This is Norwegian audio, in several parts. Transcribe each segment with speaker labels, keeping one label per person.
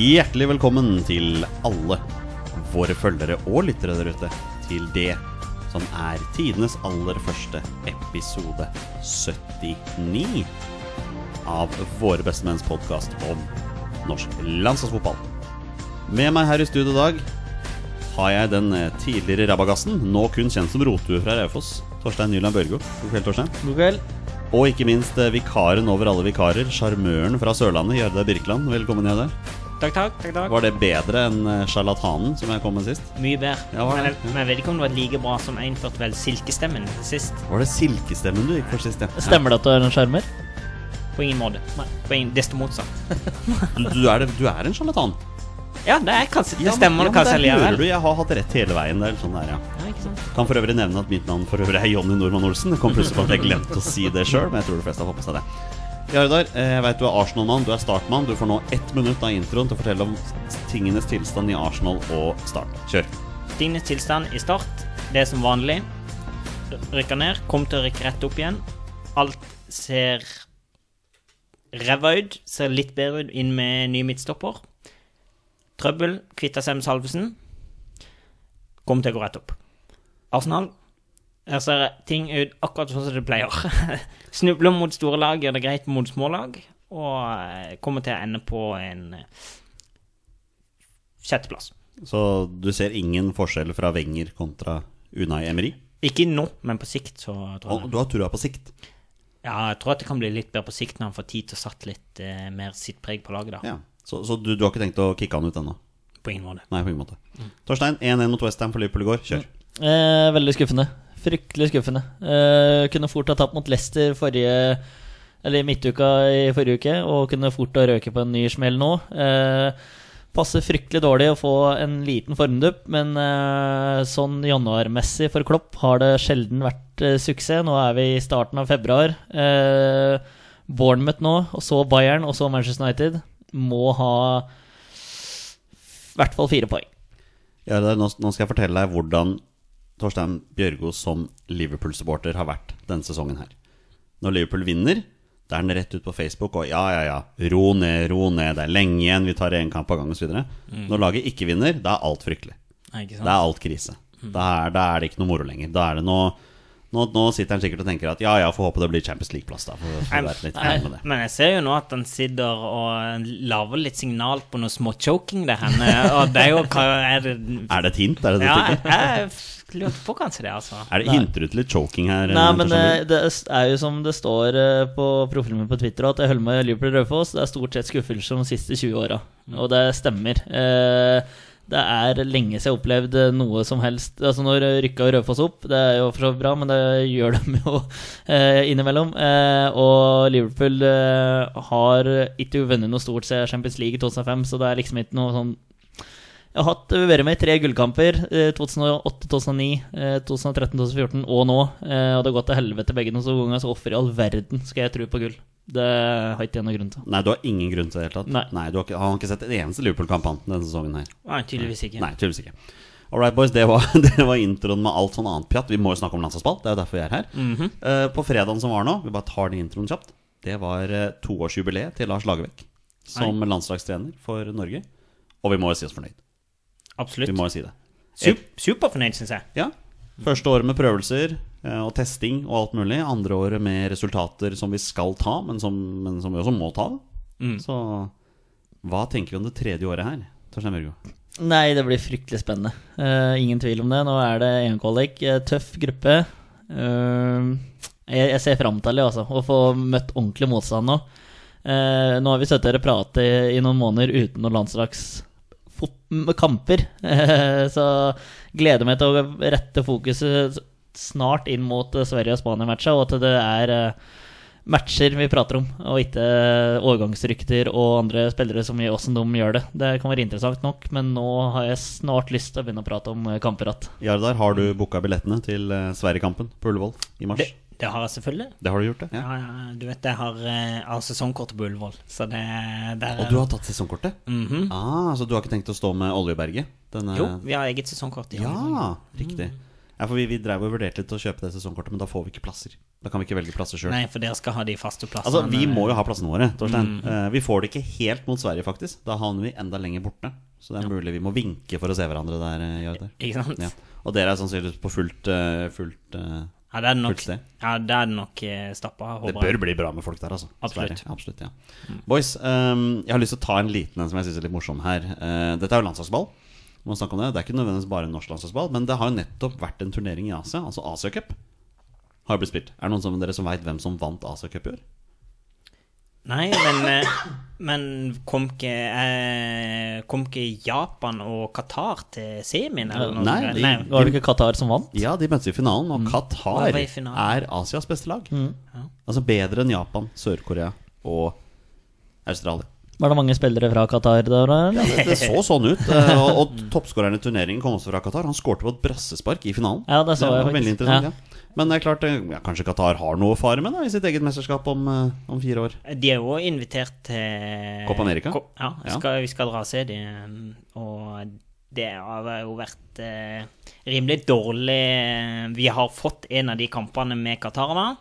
Speaker 1: Hjertelig velkommen til alle våre følgere og lyttere der ute til det som er tidenes aller første episode 79 av Våre bestemenns podkast om norsk landslagsfotball. Med meg her i studio i dag har jeg den eh, tidligere rabagassen, nå kun kjent som Rotue fra Raufoss, Torstein Nyland Børgo. God kveld, Torstein.
Speaker 2: God kveld.
Speaker 1: Og ikke minst eh, vikaren over alle vikarer, sjarmøren fra Sørlandet, Gjerdar Birkeland. Velkommen, Gjerdar.
Speaker 3: Takk, takk. takk, takk.
Speaker 1: Var det bedre enn eh, sjarlatanen som jeg kom med sist?
Speaker 3: Mye bedre.
Speaker 1: Ja,
Speaker 3: men, jeg, men jeg vet ikke om det var like bra som jeg innførte vel silkestemmen sist.
Speaker 1: Var det silkestemmen du gikk for sist, ja?
Speaker 2: Stemmer det at du er en sjarmer?
Speaker 3: På ingen måte. På ingen, desto motsatt.
Speaker 1: Du, du, er, du er en sjarlatan.
Speaker 3: Ja, det, er kanskje, det
Speaker 1: Ja, men-
Speaker 3: stemmer
Speaker 1: ja, men
Speaker 3: kanskje
Speaker 1: der
Speaker 3: likevel.
Speaker 1: du, jeg har hatt rett hele veien. Det er sånn der, ja.
Speaker 3: Ja.
Speaker 1: Kan for øvrig nevne at mitt navn for øvrig er Jonny Normann Olsen. Det kom plutselig på at jeg glemte å si det sjøl, men jeg tror de fleste har fått på seg det. Jardar, eh, jeg vet du er Arsenal-mann, du er Start-mann. Du får nå ett minutt av introen til å fortelle om tingenes tilstand i Arsenal og Start. Kjør.
Speaker 3: Tingenes tilstand i start, det er som vanlig. Rykker ned, kommer til å rykke rett opp igjen. Alt ser ræva ut. Ser litt bedre ut inn med ny midtstopper. Trøbbel, kvitter seg med Salvesen. Kommer til å gå rett opp. Arsenal. Her ser ting ut akkurat sånn som det pleier. Snubler mot store lag, gjør det greit mot små lag. Og eh, kommer til å ende på en eh, sjetteplass.
Speaker 1: Så du ser ingen forskjell fra Wenger kontra Unai Emery?
Speaker 3: Ikke nå, men på sikt, så tror jeg
Speaker 1: du har trua på sikt?
Speaker 3: Ja, jeg tror at det kan bli litt bedre på sikt når han får tid til å satt litt eh, mer sitt preg på laget, da.
Speaker 1: Ja. Så, så du, du har ikke tenkt å kicke han ut ennå?
Speaker 3: På ingen måte.
Speaker 1: Nei, på ingen måte. Torstein, 1-1 mot Westham for Liverpool i går. Kjør.
Speaker 2: Eh, veldig skuffende. Fryktelig skuffende. Eh, kunne fort ha tapt mot Leicester forrige Eller midtuka i forrige uke, og kunne fort ha røket på en ny smell nå. Eh, passer fryktelig dårlig å få en liten formdupp, men eh, sånn januarmessig for Klopp har det sjelden vært eh, suksess. Nå er vi i starten av februar. Eh, Bournemouth nå, og så Bayern, og så Manchester United må ha i hvert fall fire poeng.
Speaker 1: Ja, er- nå, nå skal jeg fortelle deg hvordan Torstein Bjørgo som Liverpool-supporter har vært denne sesongen her. Når Liverpool vinner, da er den rett ut på Facebook og ja, ja, ja, ro ned, ro ned, det er lenge igjen, vi tar én kamp av gangen osv. Når laget ikke vinner, da er alt fryktelig.
Speaker 3: Nei, ikke
Speaker 1: Da er alt krise. Da er, da er det ikke noe moro lenger. Da er det noe nå, nå sitter han sikkert og tenker at ja, ja, får håpe det blir Champions League-plass, da. For, for å litt med det.
Speaker 3: Men jeg ser jo nå at han sitter og lager litt signal på noe småchoking der henne, og det er jo hva er det
Speaker 1: Er det et hint? Er det det
Speaker 3: Ja, jeg, jeg lurte på kanskje det, altså.
Speaker 1: Er det Hinter du til litt choking her?
Speaker 2: Nei, men eh, det er jo som det står eh, på profilen min på Twitter, at jeg holder med Liverpool Raufoss. Det er stort sett skuffelser de siste 20 åra, og det stemmer. Eh, Det er lenge siden jeg har opplevd eh, noe som helst Altså Når rykka Rødfoss opp, det er jo for så vidt bra, men det gjør de jo eh, innimellom. Eh, og Liverpool eh, har ikke vunnet noe stort siden Champions League i 2005, så det er liksom ikke noe sånn jeg har hatt, vært med i tre gullkamper. eh, 2008, 2009, eh, 2013, 2014 og nå. eh, Og det har gått til helvete begge noen ganger, så hvorfor i all verden skal jeg tro på gull? Det har ikke jeg noen grunn til.
Speaker 1: Nei, du har ingen grunn til det i det hele tatt?
Speaker 2: Nei.
Speaker 1: du har ikke, han har ikke sett en eneste Liverpool-kamp annet denne sesongen her?
Speaker 3: Nei, tydeligvis ikke.
Speaker 1: Nei, tydeligvis ikke. All right, boys, det var, det var introen med alt sånn annet pjatt. Vi må jo snakke om landslagsball, det er jo derfor vi er her.
Speaker 3: Mm
Speaker 1: -hmm. uh, på fredagen som var nå, vi bare tar den introen kjapt, det var uh, toårsjubileet til Lars Lagerbäck som landslagstrener for Norge. Og vi må jo si oss fornøyd.
Speaker 3: Absolutt.
Speaker 1: Vi må jo si det.
Speaker 3: Super, Superfornøyd, syns jeg.
Speaker 1: Ja. Første året med prøvelser eh, og testing og alt mulig. Andre året med resultater som vi skal ta, men som, men som vi også må ta.
Speaker 3: Mm.
Speaker 1: Så hva tenker vi om det tredje året her? Torstein Børgo?
Speaker 2: Nei, det blir fryktelig spennende. Uh, ingen tvil om det. Nå er det EM-kvalik. eh, tøff gruppe. Uh, jeg, jeg ser fram til det, altså. Å få møtt ordentlig motstand nå. Uh, nå har vi sittet her og pratet i, i noen måneder uten noen landslagskamper. Eh, så gleder meg til å rette fokuset snart inn mot eh, Sverige og Spania-matcha, og at det er eh, matcher vi prater om, og ikke årgangsrykter og andre spillere som gjør åssen de gjør det. Det kan være interessant nok, men nå har jeg snart lyst til å begynne å prate om eh, kamper igjen.
Speaker 1: Jardar, har du booka billettene til Sverige-kampen på Ullevål i mars?
Speaker 3: Det, det har jeg selvfølgelig.
Speaker 1: Det har du gjort, det?
Speaker 3: Ja, ja, du vet jeg har, eh, jeg har sesongkort på Ullevål, så det der,
Speaker 1: Og du har tatt sesongkortet?
Speaker 3: Mhm.
Speaker 1: ah, Så du har ikke tenkt å stå med Oljeberget? Denne...
Speaker 3: Jo, vi har eget sesongkort.
Speaker 1: Ja, riktig. Ja, for vi, vi drev og vurderte litt å kjøpe det sesongkortet, men da får vi ikke plasser. Da kan vi ikke velge plasser sjøl.
Speaker 3: Nei, for dere skal ha de faste plassene.
Speaker 1: Altså, vi må jo ha plassene våre, Torstein. Eh, vi får det ikke helt mot Sverige, faktisk. Da havner vi enda lenger borte. Så det er mulig vi må vinke for å se hverandre der. eh,
Speaker 3: Ikke sant?
Speaker 1: Ja. Og dere er sannsynligvis på fullt, eh, fullt eh,
Speaker 3: Ja, det er det nok, ja, det er nok eh, stappa.
Speaker 1: Det bør bli bra med folk der, altså.
Speaker 3: Absolutt.
Speaker 1: Absolutt ja. Boys, um, jeg har lyst til å ta en liten en som jeg syns er litt morsom her. Uh, dette er jo landslagsball. Det Det er ikke nødvendigvis bare norsk landslagsball, men det har jo nettopp vært en turnering i Asia, altså Asia-cup. Har blitt spilt. Er det noen som, dere som veit hvem som vant Asia-cup i år?
Speaker 3: Nei, men, eh, men kom ikke eh, Kom ikke Japan og Qatar til semien? Eller noe?
Speaker 1: Nei, de-
Speaker 3: Nei.
Speaker 2: Var det ikke Qatar som vant?
Speaker 1: Ja, de møttes i finalen, og Qatar
Speaker 3: Hva finalen?
Speaker 1: er Asias beste lag. Altså bedre enn Japan, Sør-Korea og Australia.
Speaker 2: Var det mange spillere fra Qatar der? Ja,
Speaker 1: Det så sånn ut. eh, Og, og toppskåreren i turneringen kom også fra Qatar. Han skårte på et brassespark i finalen.
Speaker 2: Ja, det så jeg
Speaker 1: var
Speaker 2: faktisk.
Speaker 1: veldig interessant,
Speaker 2: Ja.
Speaker 1: ja. Men det er klart, eh, ja, kanskje Qatar har noe å fare med da, i sitt eget mesterskap om, eh, om fire år.
Speaker 3: De er jo invitert til
Speaker 1: Copa America?
Speaker 3: Ko- Ja,
Speaker 1: Ja.
Speaker 3: skal, vi skal dra og se dem. Og det har jo vært eh, rimelig dårlig Vi har fått en av de kampene med qatarerne.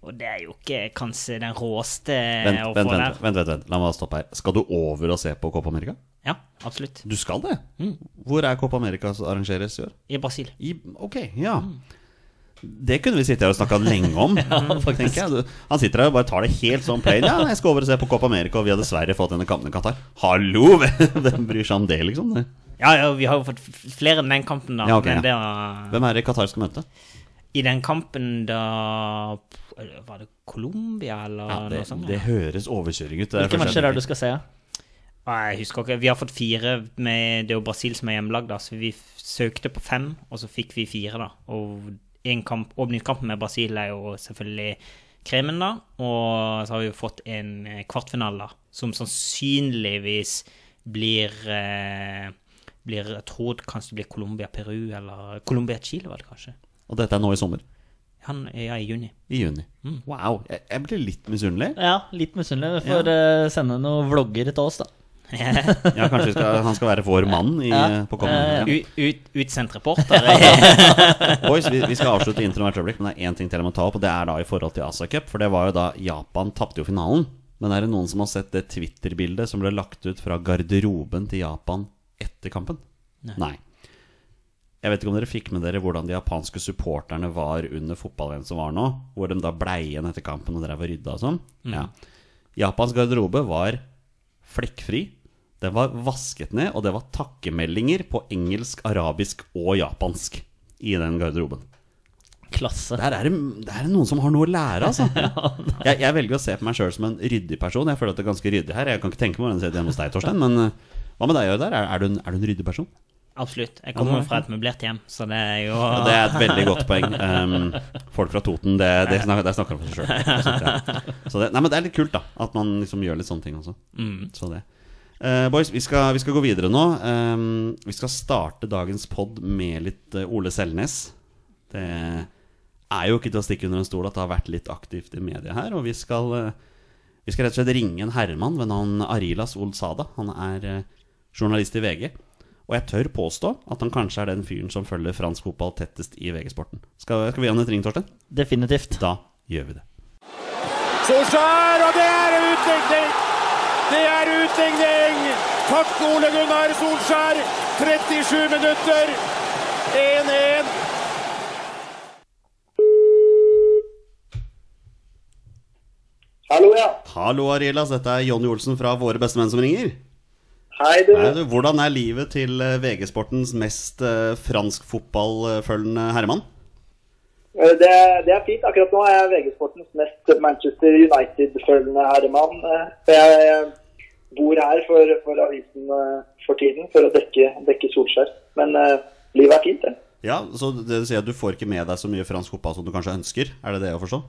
Speaker 3: Og det er jo ikke kanskje den råeste
Speaker 1: Vent,
Speaker 3: å få
Speaker 1: vent,
Speaker 3: der.
Speaker 1: vent, vent, vent. La meg stoppe her. Skal du over og se på Copa America?
Speaker 3: Ja, absolutt.
Speaker 1: Du skal det?
Speaker 3: Mm.
Speaker 1: Hvor er Copa America som arrangeres i år?
Speaker 3: I Brasil.
Speaker 1: I, ok, ja. Det kunne vi sitte her og snakka lenge om. ja, jeg. Han sitter her og bare tar det helt sånn plain. Ja, jeg skal over og se på Copa America, og vi har dessverre fått denne kampen i Qatar. Hallo! Hvem bryr seg om det, liksom?
Speaker 3: Ja, ja, vi har jo fått flere enn den kampen, da.
Speaker 1: Ja, okay,
Speaker 3: men
Speaker 1: ja.
Speaker 3: det var,
Speaker 1: Hvem er det Qatar skal møte?
Speaker 3: I den kampen da Var det Colombia, eller
Speaker 1: Ja, det,
Speaker 3: noe sånt?
Speaker 1: det høres overkjøring ut.
Speaker 2: Hvilken
Speaker 1: jeg
Speaker 2: er det du skal se?
Speaker 3: Jeg husker ikke. Vi har fått fire med Det er jo Brasil som er hjemmelagd, så vi søkte på fem, og så fikk vi fire, da. Og en kamp, åpningskampen med Brasil er jo selvfølgelig kremen, da. Og så har vi jo fått en eh, kvartfinale, da, som sannsynligvis blir eh, blir, Jeg tror kanskje det blir Colombia-Peru, eller Colombia-Chile, var det kanskje.
Speaker 1: Og dette er nå i sommer.
Speaker 3: Han er ja, i juni.
Speaker 1: I juni. Wow. Jeg, jeg blir litt misunnelig.
Speaker 2: Ja, litt misunnelig. Du får ja. sende noen vlogger til oss, da.
Speaker 1: Ja, kanskje skal, han skal være vår mann i,
Speaker 2: Ja.
Speaker 1: på kommende uh,
Speaker 3: Ut, ut, utsendt reporter.
Speaker 1: Boys, vi, vi skal avslutte introen hvert øyeblikk, men det er én ting til jeg må ta opp, og det er da i forhold til Asia Cup. For det var jo da Japan tapte jo finalen. Men er det noen som har sett det Twitter-bildet som ble lagt ut fra garderoben til Japan etter kampen? Nei. Jeg vet ikke om dere fikk med dere hvordan de japanske supporterne var under fotball-VM som var nå. Hvor de da blei igjen etter kampen og drev og rydda og sånn. Ja. Japans garderobe var flekkfri. Den var vasket ned, og det var takkemeldinger på engelsk, arabisk og japansk i den garderoben.
Speaker 2: Klasse.
Speaker 1: Der er det, der er det noen som har noe å lære, altså. Jeg, jeg velger å se på meg sjøl som en ryddig person. Jeg føler at det er ganske ryddig her. Jeg kan ikke tenke meg hvordan det ser ut hjemme hos deg, Torstein. Men eh, hva med deg, Jørgen? Er, er, du en- er du en ryddig person?
Speaker 3: Absolutt. Jeg kommer jo fra et møblert hjem, så det er jo
Speaker 1: Ja, det er et veldig godt poeng. Um, folk fra Toten, det, det, snakker, det snakker om for seg sjøl. Nei, men det er litt kult, da. At man liksom gjør litt sånne ting også. Så det. Uh, boys, vi skal, vi skal gå videre nå. Um, vi skal starte dagens pod med litt uh, Ole Selnes. Det er jo ikke til å stikke under en stol at det har vært litt aktivt i media her. Og vi skal, uh, vi skal rett og slett ringe en herremann ved navn Arilas Olsada. Han er journalist i VG. Og jeg tør påstå at han kanskje er den fyren som følger fransk fotball tettest i VG-sporten. Skal, skal vi gi han et ring, Torstein?
Speaker 2: Definitivt.
Speaker 1: Da gjør vi det.
Speaker 4: Solskjær, og det er utligning! Det er utligning! Takk, Ole Gunnar Solskjær. 37 minutter. 1-1.
Speaker 5: Hallo, ja.
Speaker 1: Hallo, Arilas. Dette er Jonny Olsen fra Våre beste menn som ringer.
Speaker 5: Hei, du.
Speaker 1: Nei, du, Hvordan er livet til eh, VG-sportens mest uh, fransk fotballfølgende herremann?
Speaker 5: Eh, Det, det er fint. Akkurat nå er jeg VG-sportens mest Manchester United-følgende herremann. Jeg bor her for, for avisen for tiden for å dekke, dekke Solskjær. Men uh, livet er fint, det.
Speaker 1: Ja, så det vil si at Du får ikke med deg så mye fransk fotball som du kanskje ønsker? Er det det å forstå?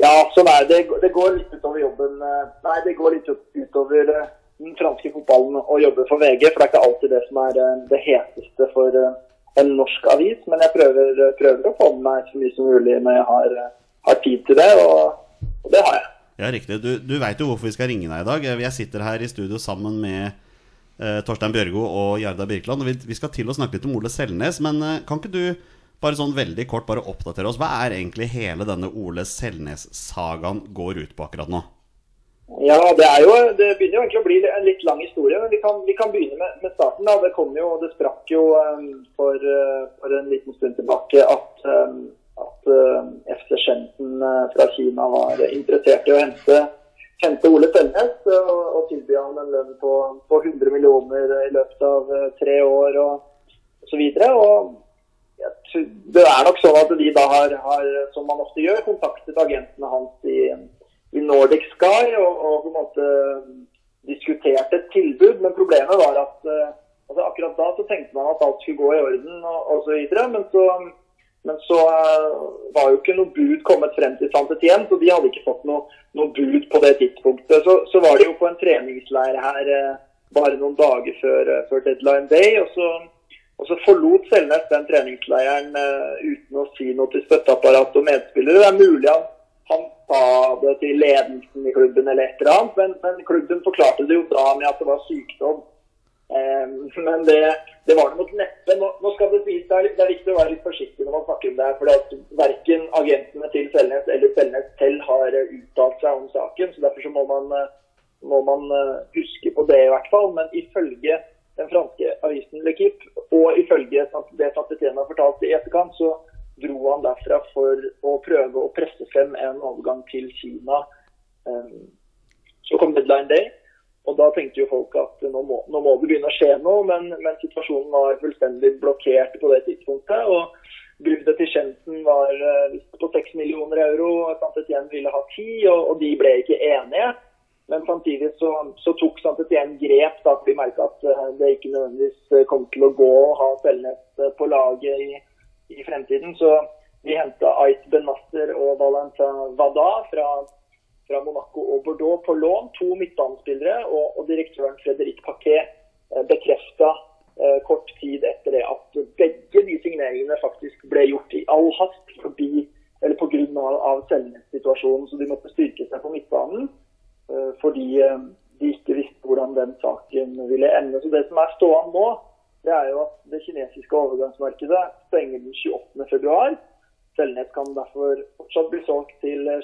Speaker 5: Ja, sånn er det. Det går litt utover jobben Nei, det går litt utover den franske fotballen å jobbe for VG. For det er ikke alltid det som er eh, det heteste for eh, en norsk avis. Men jeg prøver, prøver å få med meg så mye som mulig når jeg har, eh, har tid til det, og, og det har jeg.
Speaker 1: Ja, riktig. Du, du veit jo hvorfor vi skal ringe deg i dag. Jeg sitter her i studio sammen med eh, Torstein Bjørgo og Jarda Birkeland. Og vi, vi skal til å snakke litt om Ole Selnes. Men eh, kan ikke du bare sånn veldig kort bare oppdatere oss. Hva er egentlig hele denne Ole Selnes-sagaen går ut på akkurat nå?
Speaker 5: Ja, det er jo Det begynner jo egentlig å bli en litt lang historie. men Vi kan, vi kan begynne med, med starten. da. Det kom jo, det sprakk jo um, for, uh, for en liten stund tilbake at, um, at uh, FC Shenzhen uh, fra Kina var interessert i å hente, hente Ole Selnes og, og tilby han en lønn på, på 100 millioner i løpet av tre år og, osv. det er nok sånn at de da har, har, som man ofte gjør, kontaktet agentene hans i, i Nordic Sky og, og på en måte diskuterte et tilbud. Men problemet var at eh, altså akkurat da så tenkte man at alt skulle gå i orden og, videre. Men så, men så eh, var jo ikke noe bud kommet frem til Santetien, så de hadde ikke fått noe, noe bud på det tidspunktet. Så, så var de jo på en treningsleir her eh, bare noen dager før, før deadline day. og så og så forlot Selnes den treningsleiren uh, uten å si noe til støtteapparat og medspillere. Det er mulig han, det til ledelsen i klubben eller et eller annet, men, men klubben forklarte det jo da med at det var sykdom. Um, men det, det var det nok neppe. Nå, nå skal det sies det er, det er viktig å være litt forsiktig når man snakker om det her, for at verken agentene til Selnes eller Selnes selv har eh, uttalt seg om saken. så Derfor så må man, eh, må man eh, huske på det i hvert fall. Men ifølge den franske avisen L'Equipe, og ifølge det Santetien har fortalt i etterkant, så dro han derfra for å prøve å presse frem en overgang til Kina. Um, så kom deadline day, og da tenkte jo folk at nå må, nå må det begynne å skje noe, men, men situasjonen var fullstendig blokkert på det tidspunktet. og Bruddet til Shenzhen var eh, på 6 millioner euro, Santetien ville ha 10, og, og de ble ikke enige. Men samtidig så, så tok Santetien grep da vi merka at eh, det ikke nødvendigvis eh, kom til å gå å ha Selnes eh, på laget i, i fremtiden. Så vi henta Ait Benasser og Valenta Wada fra, fra Monaco og Bordeaux på lån. To midtbanespillere, og, og direktøren Frederic Paquet eh, bekrefta eh, kort tid etter det at begge de signeringene faktisk ble gjort i all hast forbi, eller pga. Av, av Selnes-situasjonen. Så de måtte styrke seg på midtbanen. Eh, fordi de ikke visste hvordan den saken ville ende. Så Det som er stående nå, det er jo at det kinesiske overgangsmarkedet stenger den 28. februar. Selnes kan derfor fortsatt bli solgt til eh,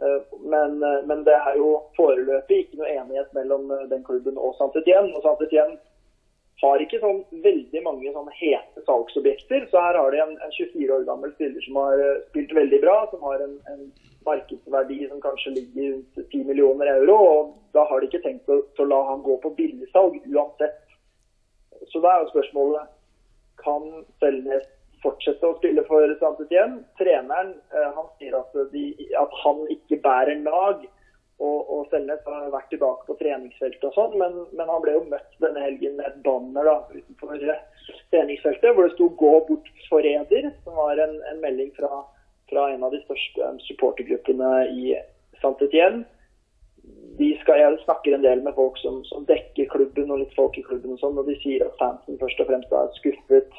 Speaker 5: Eh, Men, eh, men det er jo foreløpig ikke noe enighet mellom den klubben og Saint-Étienne. Og Saint-Étienne har ikke sånn veldig mange sånne hete salgsobjekter. Så her har de en, en 24 år gammel spiller som har spilt veldig bra, som har en, en markedsverdi som kanskje ligger rundt 10 millioner euro. Og da har de ikke tenkt å, å la han gå på billigsalg uansett. Så da er jo spørsmålet kan Selnes fortsette å spille for Saint-Étienne. Treneren eh, han sier at, de, at han ikke bærer lag. Og, og Selnes har vært tilbake på treningsfeltet og sånn, men, men han ble jo møtt denne helgen med et banner da, utenfor eh, treningsfeltet hvor det sto 'Gå bort forræder', som var en, en melding fra, fra en av de største supportergruppene i Saint-Étienne. De skal, jeg snakker en del med folk som, som dekker klubben og litt folk i klubben, og sånn, og de sier at fansen først og fremst er skuffet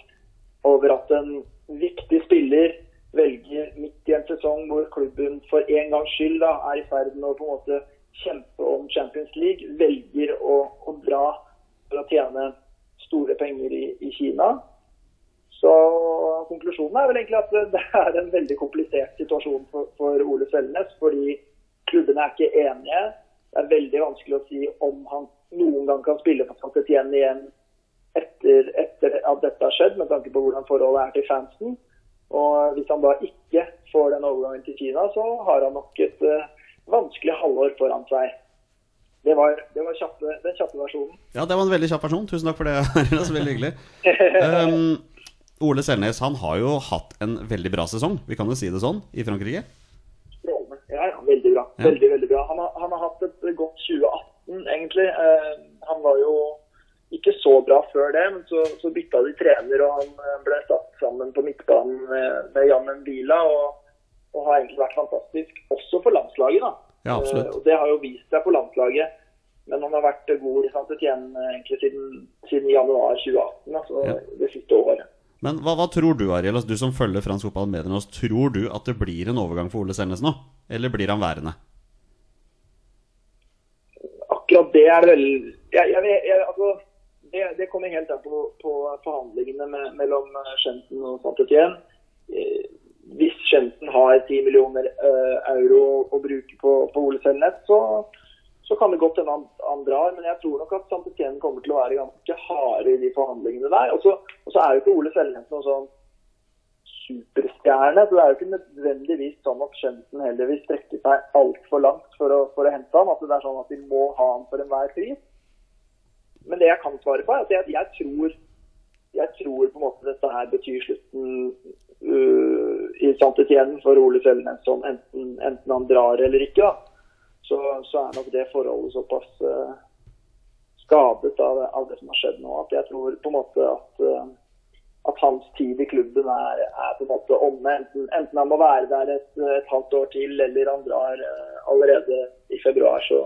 Speaker 5: over at en viktig spiller velger midt i en sesong hvor klubben for en gangs skyld da, er i ferd med å på en måte kjempe om Champions League, velger å, å dra for å tjene store penger i, i Kina. Så konklusjonen er vel egentlig at det er en veldig komplisert situasjon for, for Ole Selnes, fordi klubbene er ikke enige. Det er veldig vanskelig å si om han noen gang kan spille for Saint-Étienne igjen etter, etter at dette har skjedd, med tanke på hvordan forholdet er til fansen. Og hvis han da ikke får den overgangen til Kina, så har han nok et uh, vanskelig halvår foran seg. Det var, det var kjappe, den kjappe versjonen.
Speaker 1: Ja, det var en veldig kjapp versjon. Tusen takk for det. Arild. Veldig hyggelig. Um, Ole Selnes han har jo hatt en veldig bra sesong, vi kan jo si det sånn, i Frankrike.
Speaker 5: Strålende. Ja, ja, veldig bra.
Speaker 1: Ja.
Speaker 5: Veldig, veldig bra. Han har, han har hatt et godt 2018, egentlig. Eh, han var jo ikke så bra før det, men så, så bytta de trener, og han eh, ble satt sammen på midtbanen med, med Jan Mbila, og, og har egentlig vært fantastisk, også for landslaget. da.
Speaker 1: Ja.
Speaker 5: Eh, og det har jo vist seg på landslaget. Men han har vært god i Saint-Étienne eh, egentlig siden, siden januar 2018, altså
Speaker 1: Ja.
Speaker 5: det siste året.
Speaker 1: Men hva, hva tror du, Ariel, altså, du som følger fransk fotball med oss, tror du at det blir en overgang for Ole Selnes nå? Eller blir han værende?
Speaker 5: akkurat det er vel jeg, jeg, jeg, altså, det, det kommer helt an på, på forhandlingene med, mellom Schenten og Saint-Étienne. Eh, Hvis Schenten har 10 millioner eh, euro å bruke på, på Ole Selnes, så, så kan det godt hende han, han drar. Men jeg tror nok at Saint-Étienne kommer til å være ganske harde i de forhandlingene der. Og så, er jo ikke Ole Selnes noe sånn superstjerne. Så det er jo ikke nødvendigvis sånn at Shenten heller vil strekke seg altfor langt for å, for å hente ham. At det er sånn at de må ha ham for enhver pris. Men det jeg kan svare på, er at jeg, jeg tror jeg tror på en måte dette her betyr slutten uh, i Saint-Étienne for Ole Selnes, sånn enten, enten han drar eller ikke. da. Så, så er nok det forholdet såpass uh, skadet av, av det som har skjedd nå, at jeg tror på en måte at, uh, at hans tid i klubben er, er på en måte omme. Enten, enten han må være der et, et halvt år til, eller han drar uh, allerede i februar. Så,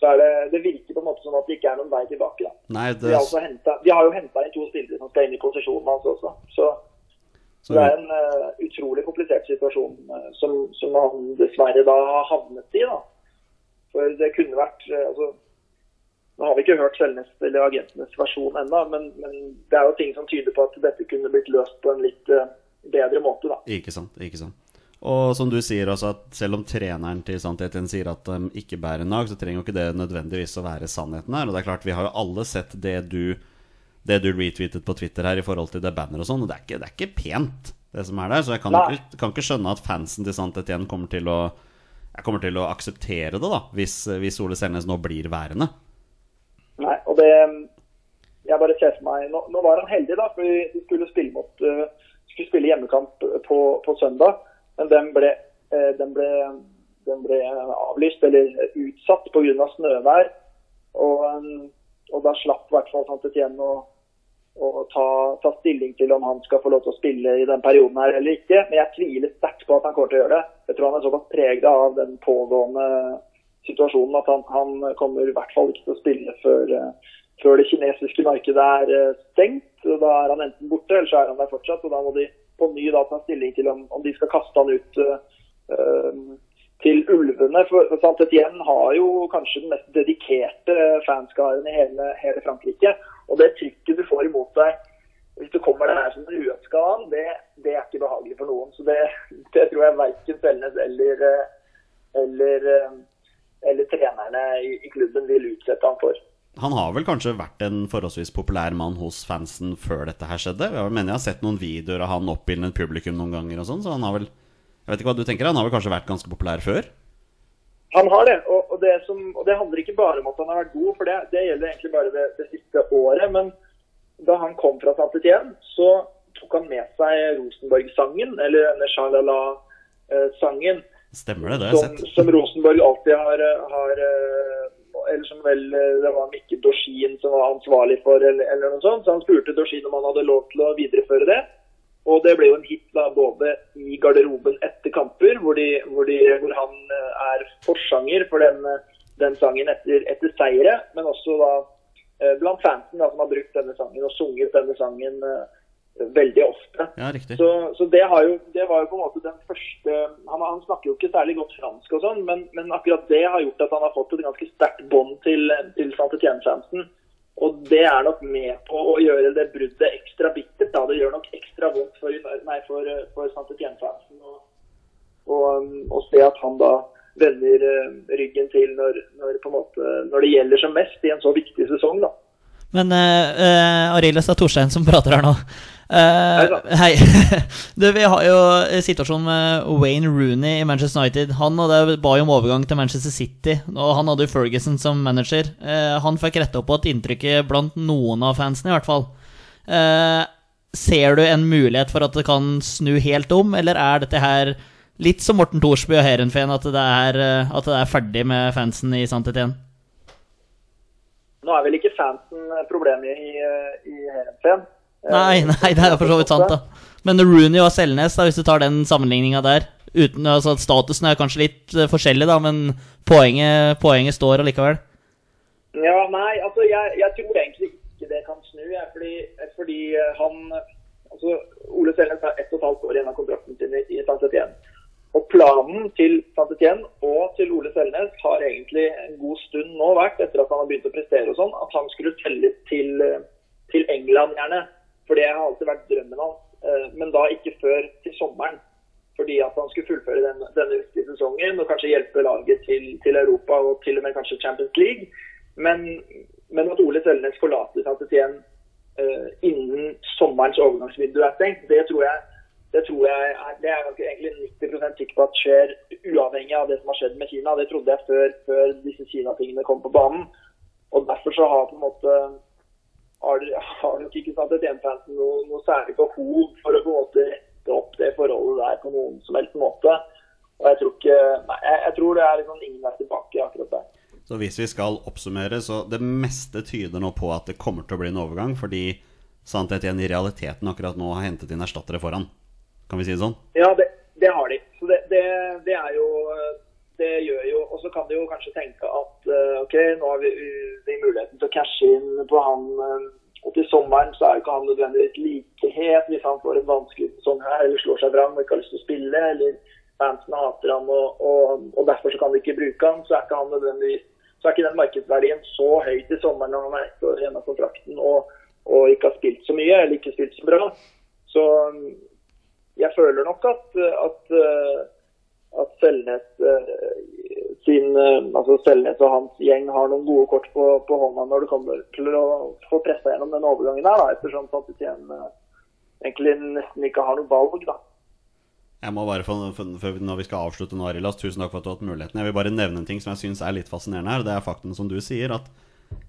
Speaker 5: så er det, det virker på en måte som at det ikke er noen vei tilbake.
Speaker 1: Nei,
Speaker 5: De
Speaker 1: det,
Speaker 5: har, altså hentet, de har jo henta inn to spillere som skal inn i posisjonen hans også. Så, så det er en uh, utrolig komplisert situasjon uh, som, som han dessverre da har havnet i. da. For det kunne vært uh, altså, Nå har vi ikke hørt Selnes eller agentenes versjon ennå, men, men det er jo ting som tyder på at dette kunne blitt løst på en litt eh, bedre måte. da.
Speaker 1: Ikke sant, ikke sant. Og som du sier også, at selv om treneren til Sannheten sier at de ikke bærer nag, så trenger jo ikke det nødvendigvis å være sannheten her. Og det er klart, vi har jo alle sett det du, det du retweetet på Twitter her i forhold til det banner og sånn, og det er, ikke, det er ikke pent, det som er der. Så jeg kan, ikke, kan ikke skjønne at fansen til Sannheten kommer til å jeg kommer til å akseptere det, da, hvis, hvis Ole Selnes nå blir værende.
Speaker 5: Og det Jeg bare ser for meg Nå, nå var han heldig, da, for de skulle spille mot uh, skulle spille hjemmekamp på, på søndag. Men den ble, uh, den ble, den ble avlyst, eller utsatt pga. snøvær. Og, um, og da slapp i hvert fall Santetien å, å ta, ta stilling til om han skal få lov til å spille i den perioden her eller ikke. Men jeg tviler sterkt på at han kommer til å gjøre det. Jeg tror han er såpass preget av den pågående situasjonen at han, han kommer i hvert fall ikke til å spille før, eh, før det kinesiske markedet er eh, stengt. Da er han enten borte, eller så er han der fortsatt. og Da må de på ny da ta stilling til om, om de skal kaste han ut eh, til ulvene. For Sant Etienne har jo kanskje den mest dedikerte fanskaren i hele, hele Frankrike. Og det trykket du får imot deg hvis du kommer der som en uønska han, det, det er ikke behagelig for noen. Så det, det tror jeg verken Selnes eller, eller, eller trenerne i, i klubben vil utsette han for.
Speaker 1: Han har vel kanskje vært en forholdsvis populær mann hos fansen før dette her skjedde? Jeg mener jeg har sett noen videoer av han oppildnet publikum noen ganger og sånn, så han har vel Jeg vet ikke hva du tenker, han har vel kanskje vært ganske populær før?
Speaker 5: Han har det, og, og, det som, og det handler ikke bare om at han har vært god, for det, det gjelder egentlig bare det, det siste året. Men da han kom fra Saint Etienne, så tok han med seg Rosenborg-sangen, eller denne Shalala-sangen,
Speaker 1: Stemmer det, det har jeg sett.
Speaker 5: som Rosenborg alltid har, har eh, Eller som vel eh, det var Mikke Dorsin som var ansvarlig for, eller, eller noe sånt. Så han spurte Dorsin om han hadde lov til å videreføre det. Og det ble jo en hit da både i garderoben etter kamper, hvor, de, hvor, de, hvor han eh, er forsanger for den, eh, den sangen etter, etter seire, men også da eh, blant fansen da, som har brukt denne sangen og sunget denne sangen eh, veldig ofte.
Speaker 1: Ja.
Speaker 5: Så, så det, har jo, det var jo på en måte den første Han, han snakker jo ikke særlig godt fransk og sånn, men, men akkurat det har gjort at han har fått et ganske sterkt bånd til, til Saint-Étienne-fansen. Og det er nok med på å gjøre det bruddet ekstra bittert. da. Det gjør nok ekstra vondt for, nei, for, for Saint-Étienne-fansen å å se at han da vender eh, ryggen til når, når, måte, når det gjelder som mest i en så viktig sesong. da.
Speaker 2: Men uh, Arildes, det er Torstein som prater her nå. Eh,
Speaker 5: Hei
Speaker 2: du, vi har jo situasjonen med Wayne Rooney i Manchester United. Han hadde ba jo om overgang til Manchester City, og han hadde jo Ferguson som manager. Eh, han fikk retta opp på et inntrykk blant noen av fansene, i hvert fall. Eh, ser du en mulighet for at det kan snu helt om, eller er dette her litt som Morten Thorsby og Heerenveen, at, det er, at det er ferdig med fansen i Sant Etienne?
Speaker 5: Nå er vel ikke fansen problemet i, i Heerenveen.
Speaker 2: Nei, nei, det er for så vidt sant, da. Men Rooney og Selnes, da, hvis du tar den sammenligninga der uten, altså, at Statusen er kanskje litt eh, forskjellig, da, men poenget, poenget står allikevel.
Speaker 5: Ja, nei, altså jeg, jeg tror egentlig ikke det kan snu. Jeg, fordi, fordi eh, han altså Ole Selnes har ett og et halvt år igjen av kontrakten sin i, i Saint Etienne. Og planen til Saint-Étienne og til Ole Selnes har egentlig en god stund nå vært, etter at han har begynt å prestere og sånn, at han skulle telles til, eh, til England gjerne. For det har alltid vært drømmen hans. Eh, Men da ikke før til sommeren. Fordi at han skulle fullføre den, denne viktige sesongen og kanskje hjelpe laget til, til Europa og til og med kanskje Champions League. Men, men at Ole Selnes forlater Saint-Étienne uh, innen sommerens overgangsvindu er stengt, det tror jeg det tror jeg er, det er jeg egentlig 90 sikker på at skjer uavhengig av det som har skjedd med Kina. Det trodde jeg før, før disse Kina-tingene kom på banen. Og derfor så har på en måte har, har nok ikke sant, et fansen noe, noe særlig behov for å på en måte rette opp det forholdet der på noen som helst måte. Og jeg tror ikke Nei, jeg, jeg tror det er liksom ingen vei tilbake akkurat der.
Speaker 1: Så hvis vi skal oppsummere, så det meste tyder nå på at det kommer til å bli en overgang, fordi Sant igjen i realiteten akkurat nå har hentet inn erstattere foran. Kan vi si det sånn?
Speaker 5: Ja, det, det har de. Så det, det, det er jo Det gjør jo Og så kan de jo kanskje tenke at eh, OK, nå har vi, vi muligheten til å cashe inn på han eh, og til sommeren så er jo ikke han nødvendigvis like het hvis han får en vanskelig sesong her eller slår seg vrang og ikke har lyst til å spille, eller fansen hater han og, og, og derfor så kan de ikke bruke han, så er ikke han nødvendigvis så er ikke den markedsverdien så høy til sommeren når han er ett år igjen av kontrakten og, og ikke har spilt så mye eller ikke spilt så bra. Så jeg føler nok at, at, eh, at Selnes eh, sin, eh, altså Selnes og hans gjeng har noen gode kort på, på hånda når det kommer til å få pressa gjennom den overgangen her, da, ettersom Saint-Étienne eh, egentlig nesten ikke har noe valg. da.
Speaker 1: Jeg må bare, for, for, for Når vi skal avslutte nå, Arilas, tusen takk for at du har hatt muligheten. Jeg vil bare nevne en ting som jeg syns er litt fascinerende her. Det er faktum som du sier, at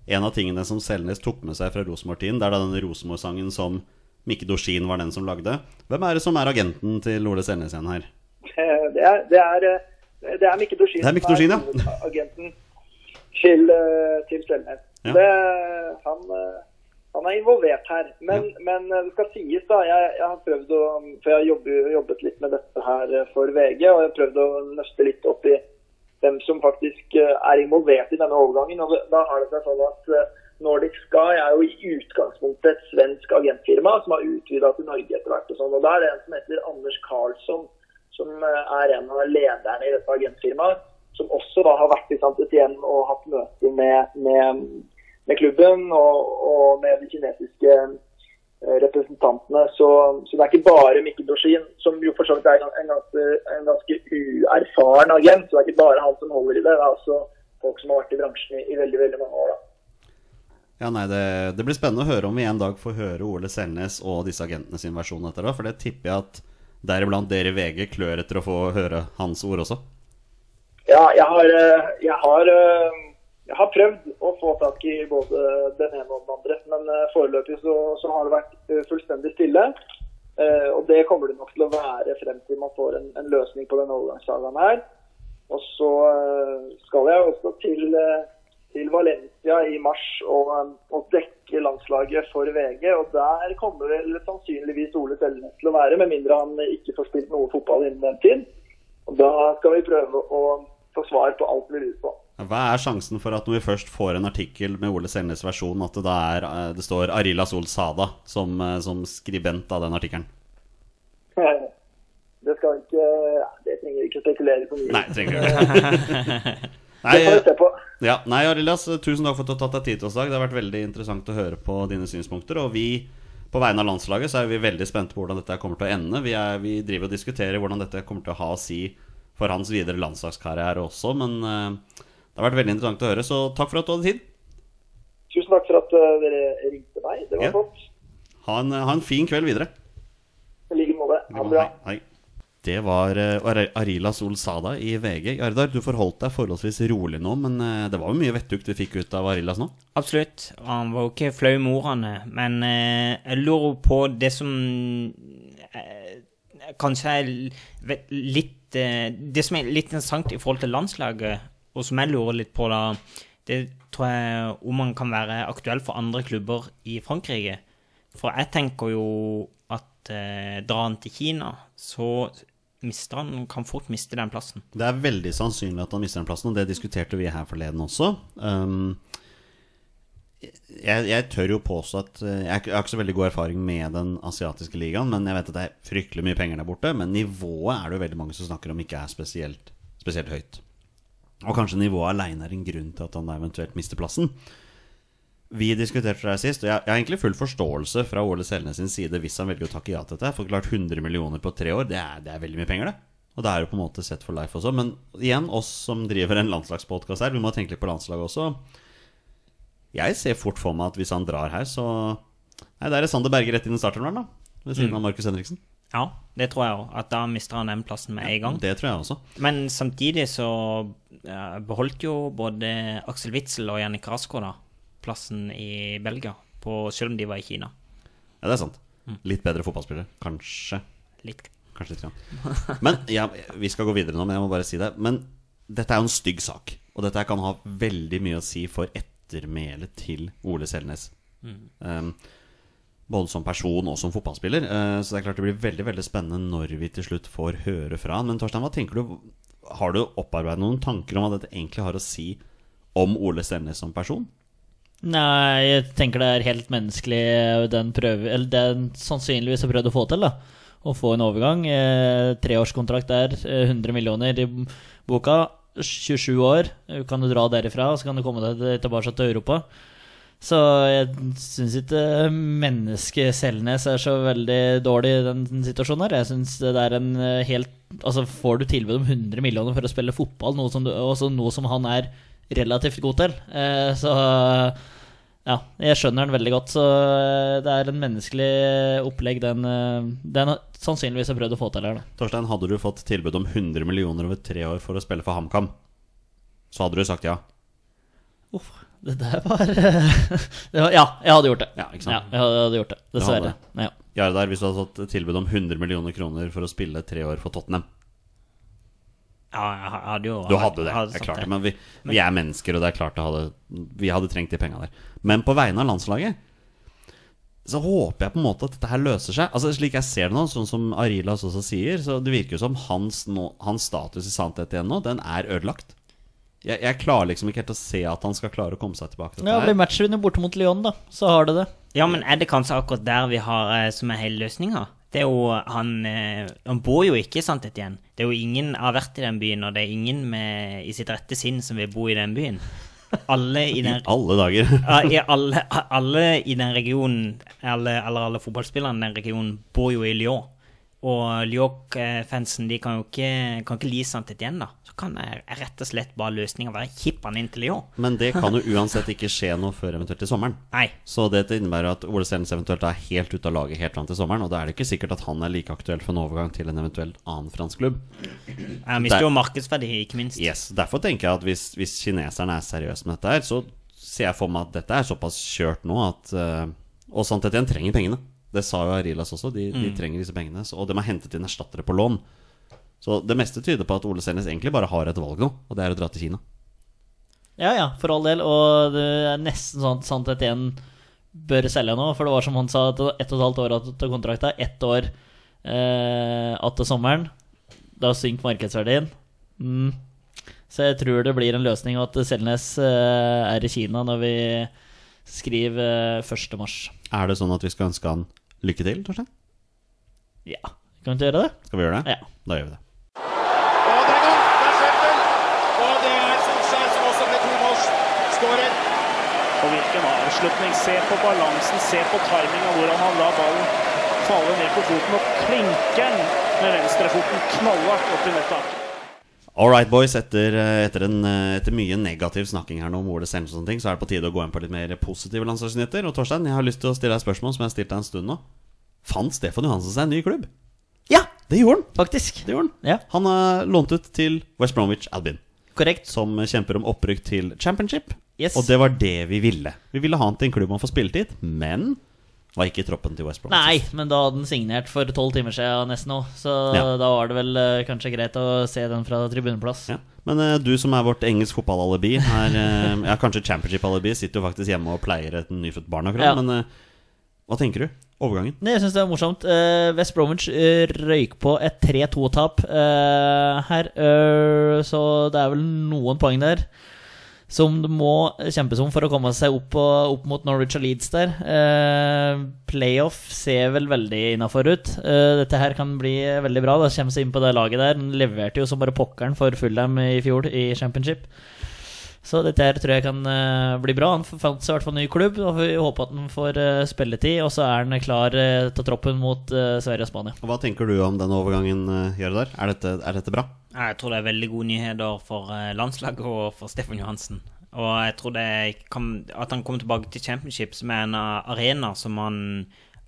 Speaker 1: en av tingene som Selnes tok med seg fra Rosenborg-tiden, det er da denne Rosenborg-sangen som Mikke Dorsin var den som lagde. Hvem er det som er agenten til Ole Selnes igjen her?
Speaker 5: Eh, Det er, det er, eh, det er
Speaker 1: er ja.
Speaker 5: som er agenten til, eh, til Selnes.
Speaker 1: Ja.
Speaker 5: Det, han, han er involvert her. Men, men eh, det skal sies, da. Jeg, jeg har prøvd å For jeg har jobbet, jobbet litt med dette her for VG, og jeg har prøvd å nøste litt opp i hvem som faktisk er involvert i denne overgangen. og Da har det seg sånn at Nordic Sky er jo i utgangspunktet et svensk agentfirma som har utvida til Norge etter hvert. og sånn, og Da er det en som heter Anders Karlsson, som eh, er en av lederne i dette agentfirmaet. Som også da har vært i St. Etienne og hatt møter med, med, med klubben og, og med de kinesiske eh, representantene. Så, så det er ikke bare Mikkel Dorsin, som jo for så vidt er en, ganske, en ganske uerfaren agent. Så det er ikke bare han som holder i det. Det er også folk som har vært i bransjen i, i veldig veldig mange år. da.
Speaker 1: Ja, nei, det, det blir spennende å høre om vi en dag får høre Ole Selnes og disse agentene sin versjon etter det. For det tipper jeg at deriblant dere i VG klør etter å få høre hans ord også.
Speaker 5: Ja, jeg har, eh, jeg har, eh, jeg har prøvd å få tak i både den ene og den andre, men eh, foreløpig så, så har det vært fullstendig stille. Og det kommer det nok til å være frem til man får en, en løsning på den overgangssagaen her. Og så skal jeg også til, til Valencia i mars og, og dekke landslaget for VG. Og der kommer vel sannsynligvis Ole Selnes til å være, med mindre han ikke får spilt noe fotball innen den tid. Og da skal vi prøve å få svar på alt vi lurer på.
Speaker 1: Hva er sjansen for at når vi først får en artikkel med Ole Selnes versjon, at det da er, eh, det står Arila Sol Sada som, eh, som skribent av den artikkelen?
Speaker 5: Det skal ikke Det trenger vi ikke spekulere for mye.
Speaker 1: Nei, trenger vi ikke.
Speaker 5: Det får vi se på.
Speaker 1: Ja, nei, Arilas, tusen takk for at du har tatt deg tid til oss i dag. Det har vært veldig interessant å høre på dine synspunkter. Og vi, på vegne av landslaget, så er vi veldig spente på hvordan dette kommer til å ende. Vi, er, vi driver og diskuterer hvordan dette kommer til å ha å si for hans videre landslagskarriere også, men uh, det har vært veldig interessant å høre. Så takk for at du hadde tid.
Speaker 5: Tusen takk for at eh, dere ringte meg. Det var
Speaker 1: Ja.
Speaker 5: flott.
Speaker 1: Ha en, ha en fin kveld videre.
Speaker 5: I like måte. Ha det bra.
Speaker 1: Hei, hei. Det var eh, Ar- Arila Sol Sada i VG. Jardar, du forholdt deg forholdsvis rolig nå, men eh, det var jo mye vettugt vi fikk ut av Arilas nå.
Speaker 3: Absolutt. Han var jo ikke flau med ordene, men eh, jeg lurer på det som kanskje er litt Det som er litt interessant i forhold til landslaget, og som jeg lurer litt på, da, det tror jeg om man kan være aktuell for andre klubber i Frankrike. For jeg tenker jo at eh, drar han til Kina, så mister han, kan fort miste den plassen.
Speaker 1: Det er veldig sannsynlig at han mister den plassen, og det diskuterte vi her forleden også. Um, jeg, jeg tør jo påstå at eh, Jeg har ikke- så veldig god erfaring med den asiatiske ligaen, men jeg vet at det er fryktelig mye penger der borte. Men nivået er det jo veldig mange som snakker om ikke er spesielt, spesielt høyt. Og kanskje nivået aleine er en grunn til at han eventuelt mister plassen. Vi diskuterte det sist, og jeg, jeg har egentlig full forståelse fra Ole Selnes sin side hvis han velger å takke ja til dette. For klart 100 millioner på tre år, det er, det er veldig mye penger, det. Og det er jo på en måte sett for life også. Men igjen, oss som driver en landslagspodkast her, vi må tenke litt på landslaget også. Jeg ser fort for meg at hvis han drar her, så Nei, da er det Sander Berge rett inn i starteren, da. Ved siden av Markus Henriksen.
Speaker 3: Ja, det tror jeg òg. At da mister han den plassen med en gang.
Speaker 1: Det tror jeg også.
Speaker 3: Men samtidig så eh, beholdt jo både Aksel Witzel og Jannik Rasko da plassen i Belgia, på, selv om de var i Kina.
Speaker 1: Ja, det er sant. Litt bedre fotballspillere. Kanskje.
Speaker 3: Litt.
Speaker 1: Kanskje litt. Grann. Men ja, Vi skal gå videre nå, men jeg må bare si det. Men dette er jo en stygg sak. Og dette kan ha veldig mye å si for ettermælet til Ole Selnes. Um, både som person og som fotballspiller. Uh, så det er klart det blir veldig veldig spennende når vi til slutt får høre fra han. Men Torstein, hva tenker du? Har du opparbeidet noen tanker om hva dette egentlig har å si om Ole Selnes som person?
Speaker 2: Nei, jeg tenker det er helt menneskelig den prøve Eller den sannsynligvis har prøvd å få til, da. Å få en overgang. Eh, treårskontrakt der, eh, 100 millioner i boka. 27 år, eh, kan du dra derifra, så kan du komme deg tilbake til Europa. Så jeg syns ikke mennesket Selnes er så veldig dårlig i den situasjonen her. Jeg synes det er en eh, helt Altså, får du tilbud om 100 millioner for å spille fotball, noe som, du, noe som han er relativt god til, eh, så ja, jeg skjønner den veldig godt. Så eh, det er en menneskelig opplegg den, eh, den sannsynligvis har prøvd å få til her, da.
Speaker 1: Torstein, hadde du fått tilbud om 100 millioner over tre år for å spille for HamKam, så hadde du sagt ja.
Speaker 2: Uff, det der var, det var Ja, jeg hadde gjort det.
Speaker 1: Ja, ikke?
Speaker 2: Ja, jeg hadde gjort det. Dessverre. Ja.
Speaker 1: Jardar, hvis du hadde fått tilbud om 100 millioner kroner for å spille tre år for Tottenham
Speaker 3: Ja, jeg hadde jo
Speaker 1: Du hadde det,
Speaker 3: hadde
Speaker 1: det klart det. Men vi, vi er mennesker, og det er klart hadde, vi hadde trengt de penga der. Men på vegne av landslaget så håper jeg på en måte at dette her løser seg. Altså Slik jeg ser det nå, sånn som Arilas også sier, så det virker jo som hans, no, hans status i sannhet igjen nå, den er ødelagt. Jeg, jeg klarer liksom ikke helt å se at han skal klare å komme seg tilbake til
Speaker 2: Ja, blir matchvinner borte mot Lyon, da. Så har det det.
Speaker 3: Ja, men er det kanskje akkurat der vi har eh, som er hele løsninga? Det er jo han eh, Han bor jo ikke i Sant igjen. Det er jo ingen har vært i den byen, og det er ingen med, i sitt rette sinn som vil bo i den byen. Alle i
Speaker 1: I
Speaker 3: den
Speaker 1: alle dager.
Speaker 3: Ja, i alle, alle i den regionen, eller alle, alle fotballspillerne i den regionen, bor jo i Lyon. Og Lyok-fansen de kan jo ikke, kan ikke lease han til Etienne, da. Så kan jeg rett og slett bare løsninga være kipp han inn til Lyon.
Speaker 1: Men det kan jo uansett ikke skje noe før eventuelt til sommeren.
Speaker 3: Nei.
Speaker 1: Så det innebærer at Ole Selnes eventuelt er helt ute av laget helt fram til sommeren. Og da er det ikke sikkert at han er like aktuell for en overgang til en eventuelt annen fransk klubb.
Speaker 3: Han mister jo markedsverdi, ikke minst.
Speaker 1: Yes, Derfor tenker jeg at hvis, hvis kineserne er seriøse med dette her, så ser jeg for meg at dette er såpass kjørt nå at uh, Og Sant igjen trenger pengene. Det sa jo Arilas også. De, de trenger disse pengene. Så, og de har hentet inn erstattere på lån. Så det meste tyder på at Ole Selnes egentlig bare har et valg nå, og det er å dra til Kina.
Speaker 2: Ja, ja, for all del. Og det er nesten sånn at en bør selge nå. For det var som han sa, ett og et halvt år til kontrakta. Ett år eh, att til sommeren. Da synker markedsverdien. Mm. Så jeg tror det blir en løsning, og at Selnes eh, er i Kina når vi skriver eh, 1. mars.
Speaker 1: Er det sånn at vi skal ønske han lykke til, Torstein?
Speaker 2: Ja, kan vi ikke gjøre det?
Speaker 1: Skal vi gjøre det?
Speaker 2: Ja.
Speaker 1: Da gjør vi det.
Speaker 4: Og det er gang. Det er Schäffel. Og det er Solskjær som også ble tomålsskårer.
Speaker 6: Og hvilken avslutning. Se på balansen, se på timinga, hvordan han la ballen falle ned på foten og klinker den med venstrefoten knallhardt opp i nettet.
Speaker 1: All right, boys. Etter, eh, etter, en, eh, etter mye negativ snakking her nå om Ole Selnes og sånne ting, så er det på tide å gå inn på litt mer positive landslagsnyheter. Og Torstein, jeg har lyst til å stille deg et spørsmål som jeg har stilt deg en stund nå. Fant Stefan Johansen seg en ny klubb?
Speaker 2: Ja,
Speaker 1: Det gjorde han.
Speaker 2: faktisk.
Speaker 1: Det gjorde han.
Speaker 2: Ja,
Speaker 1: Han er lånt ut til West Bromwich Albin.
Speaker 2: korrekt.
Speaker 1: som kjemper om opprykk til championship.
Speaker 2: Yes.
Speaker 1: Og det var det vi ville. Vi ville ha han til en klubb han får spilletid, men var ikke i troppen til West Bromwich.
Speaker 2: Nei, men da hadde den signert for tolv timer siden nesten òg, Så
Speaker 1: Ja.
Speaker 2: da var det vel uh, kanskje greit å se den fra tribuneplass.
Speaker 1: Ja. Men uh, du som er vårt engelsk fotballalibi her, eh, Ja, kanskje championship-alibi, sitter jo faktisk hjemme og pleier et nyfødt barn akkurat.
Speaker 2: Ja.
Speaker 1: Men hva tenker du? Overgangen?
Speaker 2: Nei, Jeg syns det er morsomt. West Bromwich røyk på et 3-2-tap eh, her, så det er vel noen poeng der. Som det må kjempes om for å komme seg opp, og, opp mot Norwich og Leeds der. Eh, playoff ser vel veldig innafor ut. Eh, dette her kan bli veldig bra. Da kommer seg inn på det laget der. Den leverte jo som bare pokkeren for Fulham i fjor i championship. Så dette her tror jeg kan uh, bli bra. Han fant seg i hvert fall ny klubb, og vi håper at han får uh, spilletid. Og så er han klar uh, til troppen mot Sverige og Spania.
Speaker 1: Hva tenker du om den overgangen, uh, der? Er dette, er dette bra?
Speaker 3: Jeg tror det er veldig gode nyheter for eh, landslaget og for Stefan Johansen. Og jeg tror kan, at han kommer tilbake til Championship, som er en eh, arena som han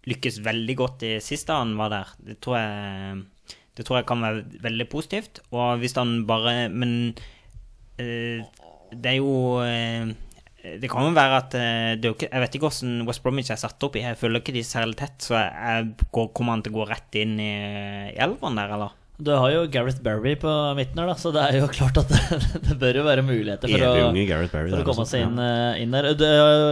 Speaker 3: lykkes veldig godt i sist da han var der, det tror jeg, det tror jeg kan være veldig positivt. Og hvis han bare Men eh, det er jo eh, det kan jo være at eh, ikke, Jeg vet ikke hvordan West Bromwich er satt opp i. Jeg følger ikke de særlig tett, så jeg, jeg kommer han til å gå rett inn i, i elveren der, eller?
Speaker 2: Du har jo Gareth Berry på midten her, da, så det er jo klart at det, det bør jo være muligheter for å,
Speaker 1: Barry.
Speaker 2: for å komme seg inn,
Speaker 1: Ja.
Speaker 2: eh, inn der. Det,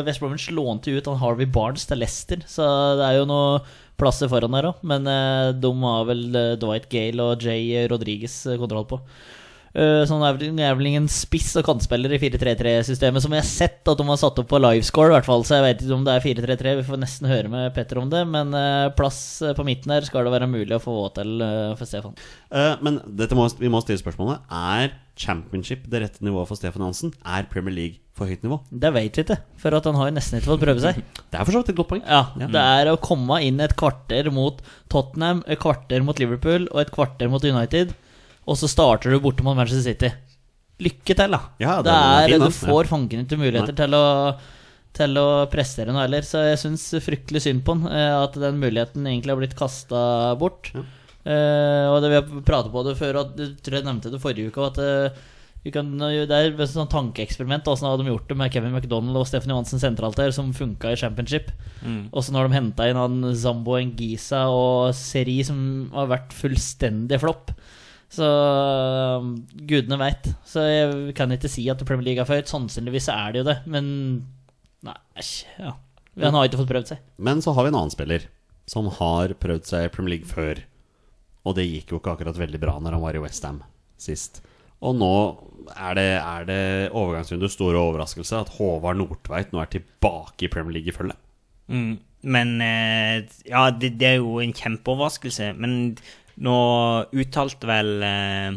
Speaker 2: West Bromwich lånte jo ut han Harvey Barnes til Leicester, så det er jo noe plasser foran der òg. Men eh, de har vel eh, Dwight Gale og Jay Rodriguez eh, kontroll på. Eh, Sånn er vel ingen spiss og kantspiller i 4-3-3-systemet som jeg har sett at de har satt opp på livescore, i hvert fall. Så jeg vet ikke om det er 4-3-3. Vi får nesten høre med Petter om det. Men eh, plass eh, på midten her skal det være mulig å få til for Stefan.
Speaker 1: Men dette må, vi må stille spørsmålet Er championship det rette nivået for Stefan Hansen? Er Premier League for høyt nivå?
Speaker 2: Det vet vi ikke, for at han har nesten ikke fått prøve seg.
Speaker 1: Det er for så vidt et godt poeng.
Speaker 2: Ja, Det er å komme inn et kvarter mot Tottenham, et kvarter mot Liverpool og et kvarter mot United, og så starter du borte mot Manchester City. Lykke til, da.
Speaker 1: Ja,
Speaker 2: det
Speaker 1: det er fin,
Speaker 2: du får fanken ikke muligheter til å, til å prestere noe heller, så jeg syns fryktelig synd på han. eh, At den muligheten egentlig har blitt kasta bort. Eh, og det Vi har pratet på det før, og jeg tror jeg nevnte det forrige uke. At vi kan, det er et sånn tankeeksperiment. Åssen hadde de gjort det med Kevin McDonald og Stephanie Johansen sentralt der, som funka i championship? Og så når de henta inn han Zambo Ngisa og Seri, som har vært fullstendig flopp. Så um, gudene veit. Så jeg kan ikke si at Premier League er for høyt. Sannsynligvis er det jo det, men Nei. Ja. Han har ikke fått prøvd seg.
Speaker 1: Men så har vi en annen spiller som har prøvd seg i Premier League før. Og det gikk jo ikke akkurat veldig bra når han var i Westham sist. Og nå er det, er det overgangsrunde store overraskelse at Håvard Nordtveit nå er tilbake i Premier League i følge.
Speaker 3: Mm. Men eh, Ja, det, det er jo en kjempeoverraskelse. Men nå uttalte vel eh,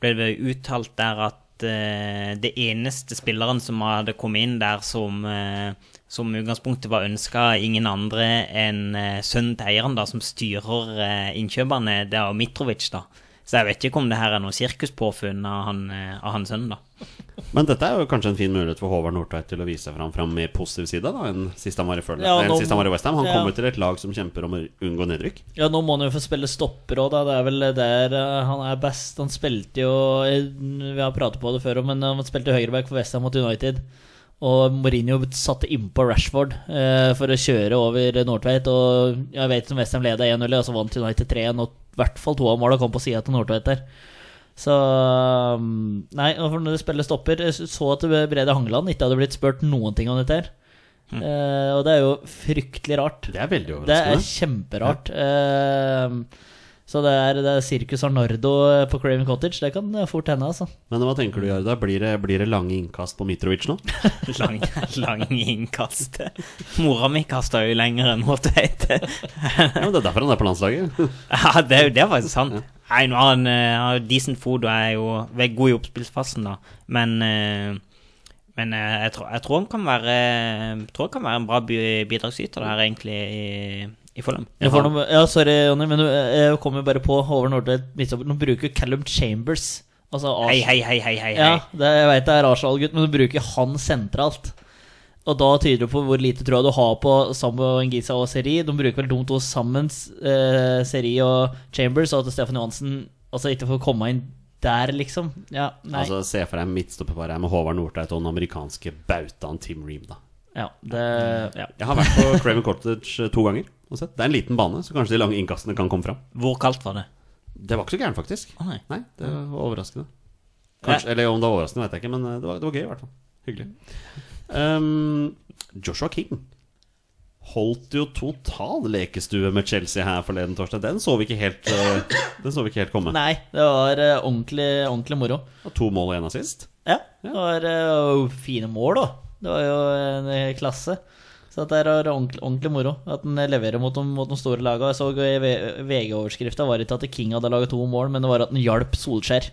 Speaker 3: Ble det vel uttalt der at eh, det eneste spilleren som hadde kommet inn der som eh, som utgangspunktet var ønska ingen andre enn sønnen til eieren, da, som styrer innkjøperne, det er Mitrovic, da. Så jeg vet ikke om det her er noe sirkuspåfunn av han, av han sønnen, da.
Speaker 1: Men dette er jo kanskje en fin mulighet for Håvard Nordtveit til å vise seg fram fra en mer positiv side da enn sist han var i følge.
Speaker 2: Ja,
Speaker 1: enn
Speaker 2: nå-
Speaker 1: sist han var i Westham. Han
Speaker 2: ja.
Speaker 1: kommer til et lag som kjemper om å unngå nedrykk.
Speaker 2: Ja, nå må han jo få spille stopper òg, da. Det er vel der eh, han er best. Han spilte jo Vi har pratet på det før, men han spilte høyreback for Westham mot United. Og Mourinho satte innpå Rashford eh, for å kjøre over Nordtveit. Og jeg vet som Westham leda 1-0, og så vant United 3-1. Og i hvert fall to av måla kom på sida til Nordtveit der. Så um, Nei, og for når du spiller stopper så at Brede Hangeland ikke hadde blitt spurt noen ting om dette her. Eh, og det er jo fryktelig rart.
Speaker 1: Det er veldig overraskende.
Speaker 2: Det er
Speaker 1: kjemperart.
Speaker 2: kjemperart. Uh, så det er, det er Circus Arnardo på Craven Cottage. Det kan fort hende, altså.
Speaker 1: Men hva tenker du, Jarda? Blir det, blir det lange innkast på Mitrovic nå?
Speaker 3: Lang, lang innkast. Mora mi kasta jo lenger enn Nordtveit.
Speaker 1: Ja, men det er derfor han er på landslaget.
Speaker 3: Ja, det det er faktisk sant. Nei, nå har han eh, decent food og er jo god i oppspillsfasen, da. Men, eh, men eh, jeg, tror, jeg tror han kan være tror han kan være en bra bidragsyter der, egentlig, i, i Fulham.
Speaker 2: Jeg får noe, ja, sorry, Jonny, men jeg kommer bare på over Nordtveit. Nå bruker Callum Chambers Altså Ars-
Speaker 3: Hei, hei, hei, hei, hei.
Speaker 2: Ja, det, jeg vet det er Arsenal-gutt, men du bruker han sentralt. Og da tyder det på hvor lite tro du har på Sambo Ngisa og Seri. De bruker vel de to sammen, eh, Seri og Chambers, og at Stefan Johansen altså ikke får komme inn der, liksom. Ja, nei.
Speaker 1: Altså, Se for deg midtstopperparet med Håvard Nordtveit og den amerikanske bautaen Tim Ream. da
Speaker 2: ja, det, ja.
Speaker 1: Jeg har vært på Craven Cottage eh, to ganger. og sett. Det er en liten bane, så kanskje de lange innkastene kan komme fram.
Speaker 3: Hvor kaldt var det?
Speaker 1: Det var ikke så gærent, faktisk.
Speaker 3: Oh, nei.
Speaker 1: Nei, det var overraskende. Kanskje, Eller om det var overraskende, vet jeg ikke, men eh, det var, det var gøy, i hvert fall. Hyggelig. Um, Joshua King holdt jo total lekestue med Chelsea her forleden torsdag. Den så vi ikke helt, uh, vi ikke helt komme.
Speaker 2: Nei, det var uh, ordentlig, ordentlig moro.
Speaker 1: Og to mål og én assist.
Speaker 2: Ja, det var uh, fine mål, da. Det var jo en klasse. Så det er ordentlig, ordentlig moro at den leverer mot de, mot de store lagene. Jeg så i VG-overskrifta var ikke at King hadde laget to mål, men det var at den hjalp Solskjær.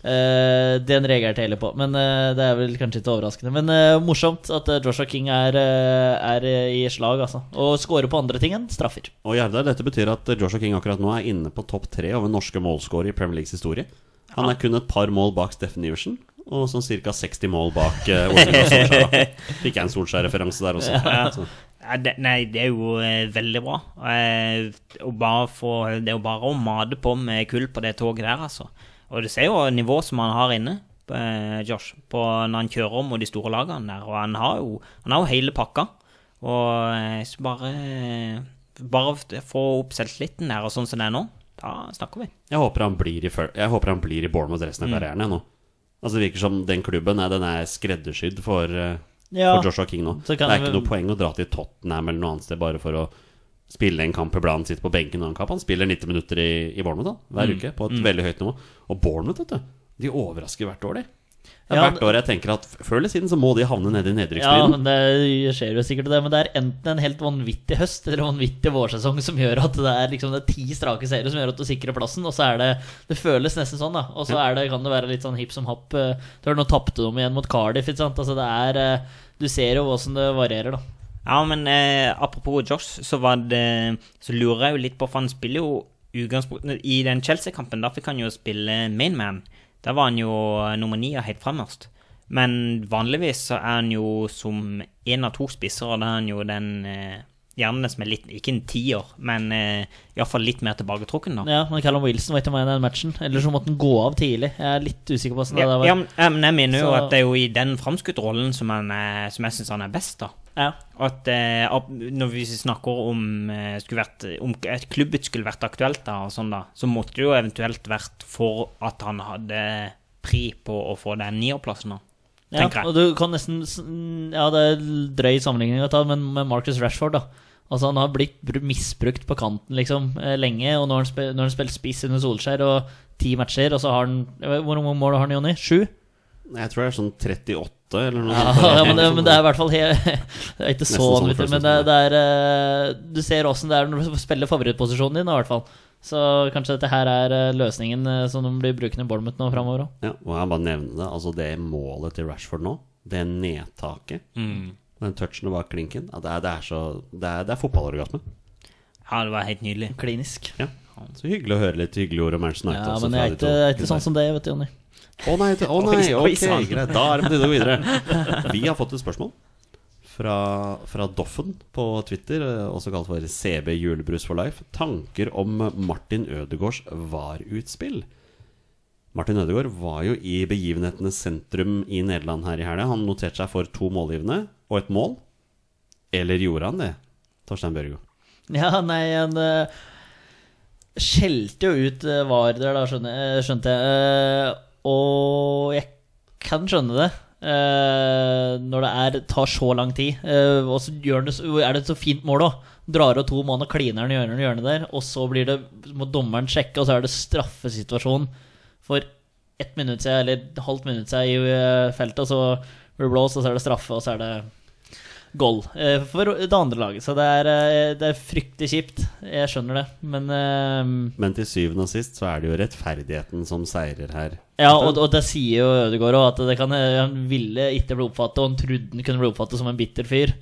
Speaker 2: Eh, den reagerte jeg hele på, men uh, det er vel kanskje ikke overraskende. Men uh, morsomt at Joshua King er, er i slag, altså. Og scorer på andre ting enn straffer.
Speaker 1: Og Gjerdar, dette betyr at Joshua King akkurat nå er inne på topp tre over norske målscorer i Premier Leagues historie. Han er kun et par mål bak Steffen Iversen, og sånn ca. 60 mål bak uh, Solskjær. Fikk jeg en Solskjær-referanse der også. Ja.
Speaker 3: Ja, det, nei, det er jo eh, veldig bra. Eh, å bare få, det er jo bare å mate på med kull på det toget der, altså. Og du ser jo nivået som han har inne, eh, Josh, på når han kjører om mot de store lagene der. Og han har jo, han har jo hele pakka. Og eh, bare Bare få opp selvtilliten der, og sånn som det er nå, da snakker vi.
Speaker 1: Jeg håper han blir i, jeg håper han blir i Bournemouth resten
Speaker 2: Mm.
Speaker 1: av karrieren. jeg, nå Altså Det virker som den klubben er, den er skreddersydd for, eh,
Speaker 2: Ja,
Speaker 1: for Joshua King nå. Det er ikke noe poeng å dra til Tottenham eller noe annet sted bare for å spille en kamp iblant, sitte på benken og en kamp. Han spiller 90 minutter i, i Bournemouth da, hver
Speaker 2: Mm.
Speaker 1: uke, på et veldig høyt nivå. Og Bournemouth, vet du, de overrasker hvert år, de.
Speaker 2: Ja,
Speaker 1: hvert år jeg tenker at før eller siden så må de havne nede i
Speaker 2: Ja, det skjer jo sikkert det, men det er enten en helt vanvittig høst eller en vanvittig vårsesong som gjør at det er liksom det er ti strake serier som gjør at du sikrer plassen, og så er det Det føles nesten sånn, da. Og så er det, kan det være litt sånn hipp som happ. eh, Du har nå tapte de igjen mot Cardiff, ikke sant. Altså det er eh, Du ser jo åssen det varierer, da.
Speaker 3: Ja, men eh, apropos Josh, så var det Så lurer jeg jo litt på, for han spiller jo utgangspunktet I den Chelsea-kampen, da fikk han jo spille mainman. Da var han jo nummer ni og helt fremmest. Men vanligvis så er han jo som én av to spisser, og da er han jo den eh, Gjerne som er litt Ikke en tier, men eh, iallfall litt mer tilbaketrukken, da.
Speaker 2: Ja, men Callum Wilson var ikke med i den matchen. Eller så måtte han gå av tidlig. Jeg er litt usikker på hvordan det
Speaker 3: Ja,
Speaker 2: var.
Speaker 3: ja, men- men jeg mener jo
Speaker 2: Så-
Speaker 3: at det er jo i den framskutte rollen som, han som jeg syns han er best, da.
Speaker 2: Ja.
Speaker 3: At eh, når vi snakker om, eh, vært, om et klubbet skulle vært aktuelt, da, sånn da, så måtte det jo eventuelt vært for at han hadde pri på å få den nierplassen.
Speaker 2: Ja, og du kan nesten Ja, det er drøy sammenligning å ta, men med Marcus Rashford, da. Altså Han har blitt misbrukt på kanten liksom eh, lenge, og nå har han, nå spilt spiss under Solskjær og ti matcher, og så har han Hvor mange mål har han, Jonny? Sju?
Speaker 1: Jeg tror det er sånn 38 eller noe
Speaker 2: Ja, ja, men, det, men det er i hvert fall helt, Det er ikke så vanvittig, men det, det er eh, Du ser åssen det er når du spiller favorittposisjonen din, i hvert fall. Så kanskje dette her er eh, løsningen eh, som de blir brukende i Bournemouth nå framover òg.
Speaker 1: Ja, og jeg bare nevne det. Altså det målet til Rashford nå, det nedtaket, den touchen bak klinken, ja, det, er, det er så Det er, det er fotballorgasme.
Speaker 3: Ja, det var helt nydelig.
Speaker 2: Klinisk.
Speaker 1: Ja. Så hyggelig å høre litt hyggelige ord om Manchester United.
Speaker 2: Ja, men
Speaker 1: det
Speaker 2: jeg er ikke, er ikke sånn som det, vet du, Jonny.
Speaker 1: Å nei, å nei, ok, greit. Da er det på tide å gå videre. Vi har fått et spørsmål fra, fra Doffen på Twitter, eh, også kalt for CB Julebrus for life. Tanker om Martin Ødegaards VAR-utspill. Martin Ødegaard var jo i begivenhetenes sentrum i Nederland her i helga. Han noterte seg for to målgivende og et mål. Eller gjorde han det, Torstein Børgo?
Speaker 2: Ja, nei, han uh, skjelte jo ut uh, VAR der, da, eh, skjønte jeg. Og jeg kan skjønne det. Uh, når det er, tar så lang tid. Uh, og så det, er det et så fint mål òg. Drar av to mann og kliner den i hjørnet, hjørnet der. Og så blir det, må dommeren sjekke, og så er det straffesituasjon for ett minutt siden, eller et halvt minutt siden i eh, feltet. Og så blir det blåst, og så er det straffe, og så er det goal eh, for det andre laget. Så det er, eh, det er fryktelig kjipt. Jeg skjønner det, men eh,
Speaker 1: Men til syvende og sist så er det jo rettferdigheten som seirer her.
Speaker 2: Ja, og, og det sier jo Ødegaard òg, at det kan, han ville ikke bli oppfattet, og han trodde han kunne bli oppfattet som en bitter fyr.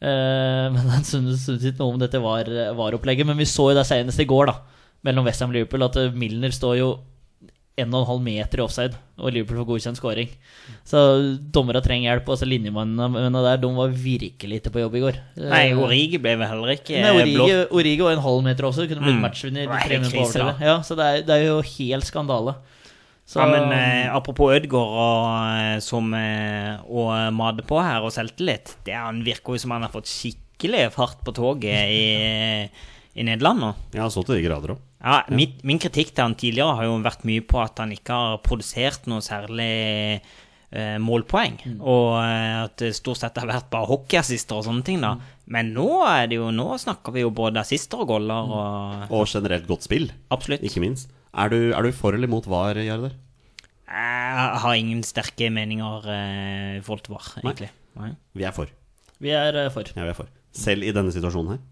Speaker 2: Uh, men han syntes ikke noe om dette var, var opplegget. Men vi så jo det senest i går, da, mellom Westham og Liverpool, at eh, Milner står jo 1,5 meter i offside, og Liverpool får godkjent scoring. Så dommere trenger hjelp. Og så linjemannene der, de var virkelig ikke på jobb i går.
Speaker 3: Nei,
Speaker 2: Eh,
Speaker 3: Origi ble vel heller ikke
Speaker 2: Nei,
Speaker 3: eh,
Speaker 2: Origi. Origi var en halv meter også. Kunne blitt
Speaker 3: Mm.
Speaker 2: matchvinner.
Speaker 3: Det
Speaker 2: tre minutter på overtid. Ja, så det er, det er jo helt skandale. Så,
Speaker 3: Ja, men eh, apropos Ødgaard og, eh, som eh, å mate på her og selvtillit Det han virker jo som han har fått skikkelig fart på toget i, i Nederland nå.
Speaker 1: Ja, så til de grader òg.
Speaker 3: Ja, mitt, Min kritikk til han tidligere har jo vært mye på at han ikke har produsert noe særlig eh, målpoeng. Og eh, at det stort sett har vært bare hockeyassister og sånne ting. da Men nå er det jo Nå snakker vi jo både assister og goller og
Speaker 1: Og generelt godt spill,
Speaker 3: Absolutt.
Speaker 1: ikke minst. Er du, er du for eller mot VAR, Jardar?
Speaker 3: Jeg har ingen sterke meninger eh, i forhold til VAR, egentlig. Nei.
Speaker 1: Vi er for.
Speaker 2: Vi er eh, for.
Speaker 1: Ja, vi er for. Selv i denne situasjonen her?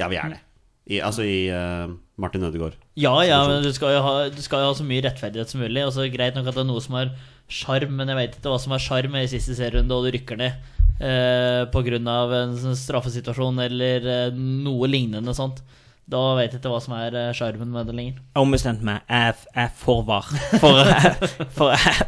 Speaker 1: Ja, vi er det. I, altså i uh, Martin Ødegaard.
Speaker 2: Ja, ja, men du skal jo ha, du skal jo ha så mye rettferdighet som mulig. Altså, greit nok at det er noe som har sjarm, men jeg vet ikke hva som er sjarm i siste serierunde, og du rykker ned eh, pga. en sånn straffesituasjon eller eh, noe lignende sånt. Da vet jeg ikke hva som er eh, sjarmen med det lenger.
Speaker 3: Jeg ombestemte ombestemt meg. Jeg er- for VAR. For, for jeg,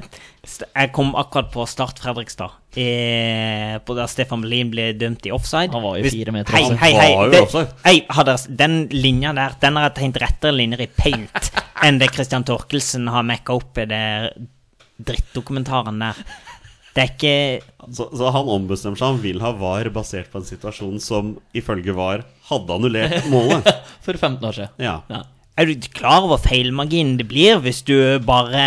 Speaker 3: jeg kom akkurat på Start Fredrikstad, eh, på da Stefan Melin ble dømt i offside.
Speaker 2: Han var jo fire meter
Speaker 3: Hei, hei, hei. Det- hei, har den linja der Den har jeg tegnet rettere linjer i paint enn det Christian Torkelsen har mekka opp i det drittdokumentaren der. Det er ikke
Speaker 1: Så, så han ombestemmer seg. Han vil ha VAR basert på en situasjon som ifølge VAR hadde annullert målet.
Speaker 2: For 15 år siden.
Speaker 1: Ja.
Speaker 2: Ja.
Speaker 3: Er du klar over feilmarginen det blir hvis du bare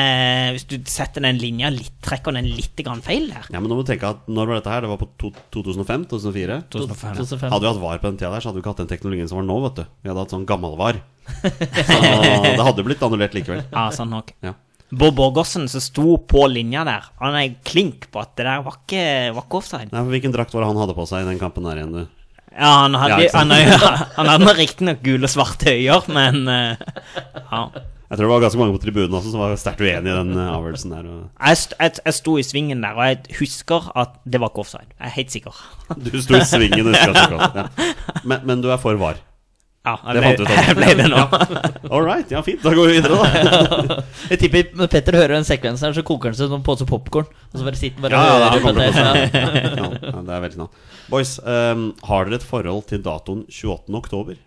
Speaker 3: Hvis du setter den linja litt Trekker den litt grann feil der?
Speaker 1: ja, men nå må du tenke at Når var dette her? Det var på 2005-2004?
Speaker 3: 2005.
Speaker 2: 2005.
Speaker 1: Hadde vi hatt VAR på den tida der, så hadde vi ikke hatt den teknologien som var nå, vet du. Vi hadde hatt sånn gammel VAR. Så det hadde blitt annullert likevel.
Speaker 3: Ja, sånn nok.
Speaker 1: Ja.
Speaker 3: Bård Borgersen som sto på linja der, han er klink på at det der var ikke, var ikke offside.
Speaker 1: Nei, for Hvilken drakt var det han hadde på seg i den kampen der igjen, du?
Speaker 3: Ja, han hadde,
Speaker 1: Ja,
Speaker 3: han, han hadde riktignok gule og svarte øyer, men eh, ja.
Speaker 1: Jeg tror det var ganske mange på tribunen også som var sterkt uenig i den eh, avgjørelsen der.
Speaker 3: Jeg, st jeg, jeg sto i svingen der, og jeg husker at det var ikke offside. Jeg er helt sikker.
Speaker 1: du sto i svingen, husker at det var. Ja. Men, men du er for VAR?
Speaker 3: Ja,
Speaker 1: Det fant
Speaker 3: jeg
Speaker 1: du
Speaker 3: ble,
Speaker 1: ut av.
Speaker 3: jeg ble det nå.
Speaker 1: All right, ja fint. Da går vi videre, da.
Speaker 2: Jeg tipper når Petter hører den sekvensen, her så koker han seg som en pose popkorn. Og så bare sitter bare
Speaker 1: Ja,
Speaker 2: og
Speaker 1: ja,
Speaker 2: hører på det.
Speaker 1: Ja, ja, det er veldig nå. Boys, um, har dere et forhold til datoen 28. oktober?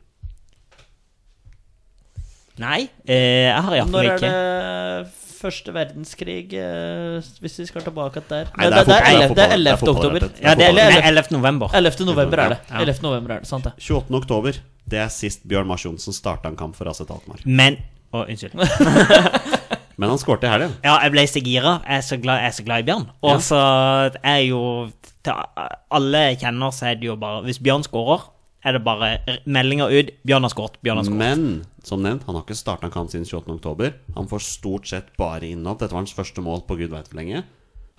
Speaker 3: Nei, eh, jeg har
Speaker 2: Når
Speaker 3: iallfall
Speaker 2: er
Speaker 3: ikke.
Speaker 2: det første verdenskrig, eh, hvis vi skal tilbake der?
Speaker 1: Nei, det er
Speaker 2: det er
Speaker 1: fotball,
Speaker 2: 11. Det er 11.
Speaker 1: fotball,
Speaker 2: oktober.
Speaker 1: det er
Speaker 3: Ja, det er
Speaker 2: Eller 11.
Speaker 3: 11. november.
Speaker 2: 11. november er det.
Speaker 3: Ja.
Speaker 2: 11. november er det, sant det.
Speaker 1: 28. oktober, det er sist Bjørn Mars Johnsen starta en kamp for Aset Altmark.
Speaker 3: Men Å, unnskyld.
Speaker 1: Men han skårte i helgen.
Speaker 3: Ja, jeg ble så gira. Jeg er så glad, jeg er så glad i Bjørn. Og så er jo til Alle jeg kjenner, så er det jo bare Hvis Bjørn skårer, er det bare meldinger ut 'Bjørn har skåret', Bjørn har skåret.
Speaker 1: Men som nevnt, han har ikke starta en kamp siden 28. oktober. Han får stort sett bare innhopp. Dette var hans første mål på gud veit hvor lenge.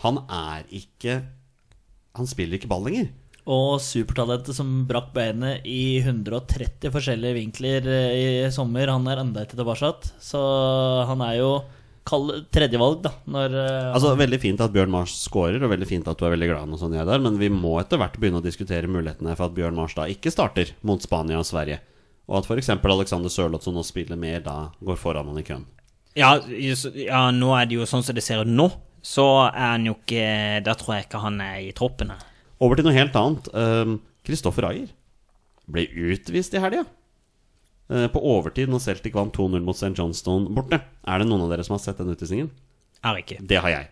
Speaker 1: Han er ikke Han spiller ikke ball lenger.
Speaker 2: Og supertalentet som brakk beinet i 130 forskjellige vinkler eh, i sommer, han er enda ikke tilbake. Så han er jo kall tredjevalg, da. Når eh,
Speaker 1: Altså Veldig fint at Bjørn Mars scorer, og veldig fint at du er veldig glad nå som jeg er der, men vi må etter hvert begynne å diskutere mulighetene for at Bjørn Mars da ikke starter mot Spania og Sverige. Og at f.eks. Alexander Sørloth, som nå spiller mer, da går foran han i køen.
Speaker 3: Ja, ja, nå er det jo sånn som det ser ut nå, så er han jo ikke Da tror jeg ikke han er i troppen. her.
Speaker 1: Over til noe helt annet. Kristoffer Kristoffer Ayer ble utvist i helga. Eh, På overtid når Celtic vant 2-0 mot St. Johnstone borte. Er det noen av dere som har sett den utvisningen?
Speaker 3: Er ikke.
Speaker 1: Det har jeg.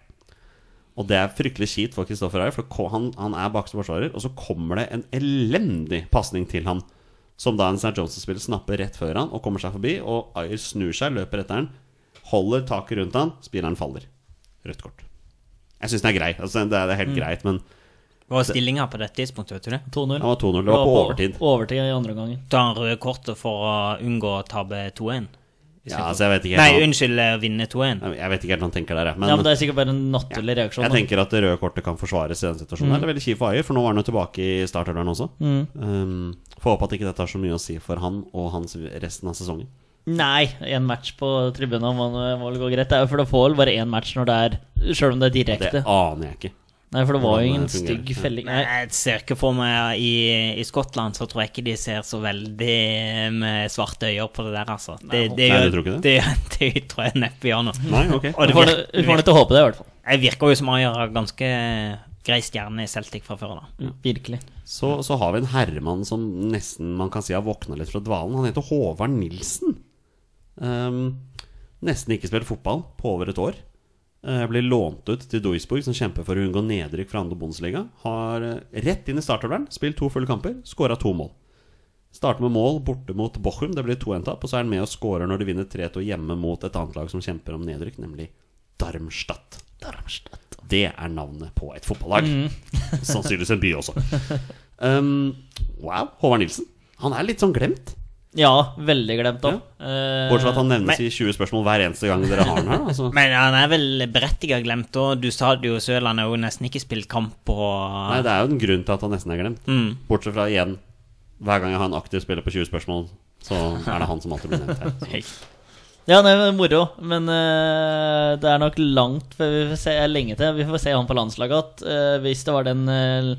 Speaker 1: Og det er fryktelig kjipt for Kristoffer Ayer, for han, han er bakste forsvarer, og så kommer det en elendig pasning til han, som da en St. Johnstone-spiller snapper rett før han og kommer seg forbi, og Ayer snur seg, løper etter han, holder taket rundt han, spilleren faller. Rødt kort. Jeg syns den er grei. Altså, det, er, det er helt greit, men
Speaker 3: Hva var stillinga på dette tidspunktet, vet du det?
Speaker 2: 2-0.
Speaker 1: det var 2-0. Det var på overtid.
Speaker 2: Overtid i andre gangen.
Speaker 3: Ta han røde kortet for å unngå å tape 2-1?
Speaker 1: Ja, altså, jeg vet ikke
Speaker 3: Nei, unnskyld, å vinne 2-1.
Speaker 1: Jeg vet ikke helt hva han tenker der. Men,
Speaker 2: ja, men det er sikkert bare en naturlig reaksjon.
Speaker 1: jeg
Speaker 2: da.
Speaker 1: tenker at det røde kortet kan forsvares i den situasjonen. Mm. Det er veldig kjipt for Ayer, for nå var han jo tilbake i startelveren også. Um, Får håpe at ikke dette har så mye å si for han og hans resten av sesongen.
Speaker 2: Nei, én match på tribunen må, må vel gå greit. Det er jo for det får vel bare én match når det er Sjøl om det er direkte.
Speaker 1: Det aner jeg ikke.
Speaker 2: Nei, for det var jo ingen
Speaker 1: det
Speaker 2: stygg felling.
Speaker 3: Nei, jeg ser ikke for meg i, I Skottland så tror jeg ikke de ser så veldig med svarte øyne på det der, altså. Det, det,
Speaker 1: Nei, du tror ikke
Speaker 3: det, det tror jeg neppe gjør noe.
Speaker 1: Nei, ok.
Speaker 3: Og det virker,
Speaker 2: du får nødt til å håpe det, i hvert fall.
Speaker 3: jeg virker jo som Ayer har ganske grei stjerne i Celtic fra før, da.
Speaker 2: Virkelig.
Speaker 1: Så, så har vi en herremann som nesten man kan si har våkna litt fra dvalen. Han heter Håvard Nilsen. Um, nesten ikke spilt fotball på over et år. Uh, blir lånt ut til Duisburg, som kjemper for å unngå nedrykk fra andre Bundesliga. Har uh, rett inn i startoveren spilt to fulle kamper, skåra to mål. Starter med mål borte mot Bochum, det blir 2-1-tap. Og så er han med og skårer når de vinner 3-2 hjemme mot et annet lag som kjemper om nedrykk, nemlig Darmstadt. Det er navnet på et fotballag. Sannsynligvis en by også. Um, wow, Håvard Nilsen. Han er litt sånn glemt.
Speaker 2: Ja, veldig glemt òg.
Speaker 1: Bortsett fra at han nevnes i 20 spørsmål hver eneste gang dere har den her. Altså.
Speaker 3: Men han er vel berettiget glemt, og du sa det jo han har jo nesten ikke spilt kamp på
Speaker 1: Nei, det er jo en grunn til at han nesten er glemt.
Speaker 3: Mm.
Speaker 1: Bortsett fra igjen, hver gang jeg har en aktiv spiller på 20 spørsmål, så er det han som alltid blir nevnt her.
Speaker 2: Ja, nei, men moro. Men uh, det er nok langt før vi får se eh, lenge til. Vi får se han på landslaget igjen, hvis det var den eh,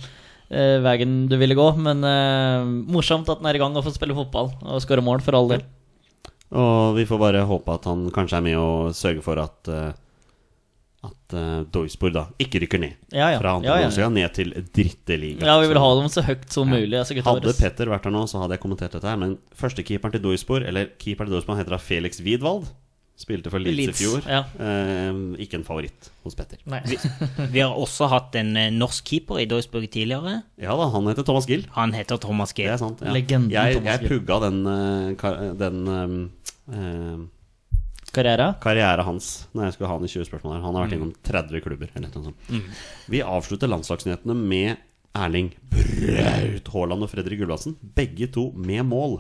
Speaker 2: eh, veien du ville gå. Men eh, morsomt at han er i gang og får spille fotball og skåre mål, for all del.
Speaker 1: Og vi får bare håpe at han kanskje er med og sørger for at uh, At uh, Duisburg da ikke rykker ned
Speaker 2: Ja, ja.
Speaker 1: fra andre
Speaker 2: Ja, ja, ja.
Speaker 1: Bundesliga ned til dritteliga.
Speaker 2: Ja, vi vil ha dem så høyt som mulig. Altså, gutta
Speaker 1: Hadde
Speaker 2: våre.
Speaker 1: Petter vært her nå, så hadde jeg kommentert dette her. Men førstekeeperen til Duisburg, eller keeperen til Duisburg, han heter da Felix Widwald. Spilte for Leeds i fjor.
Speaker 2: ja.
Speaker 1: Eh, ikke en favoritt hos Petter.
Speaker 2: vi,
Speaker 3: Vi har også hatt en eh, norsk keeper i Doysburg tidligere.
Speaker 1: Ja da, han heter Thomas Gill.
Speaker 3: Han heter Thomas Gill.
Speaker 1: Det er sant. Ja.
Speaker 2: Legenden
Speaker 1: jeg,
Speaker 2: Thomas
Speaker 1: jeg pugga den, eh, den eh, eh,
Speaker 2: Karriere?
Speaker 1: karriere hans når jeg skulle ha han i 20 spørsmål her. Han har vært
Speaker 2: Mm.
Speaker 1: innom 30 klubber. Eller noe sånt. Vi avslutter landslagsnyhetene med Erling Braut Haaland og Fredrik Gulbrandsen. Begge to med mål.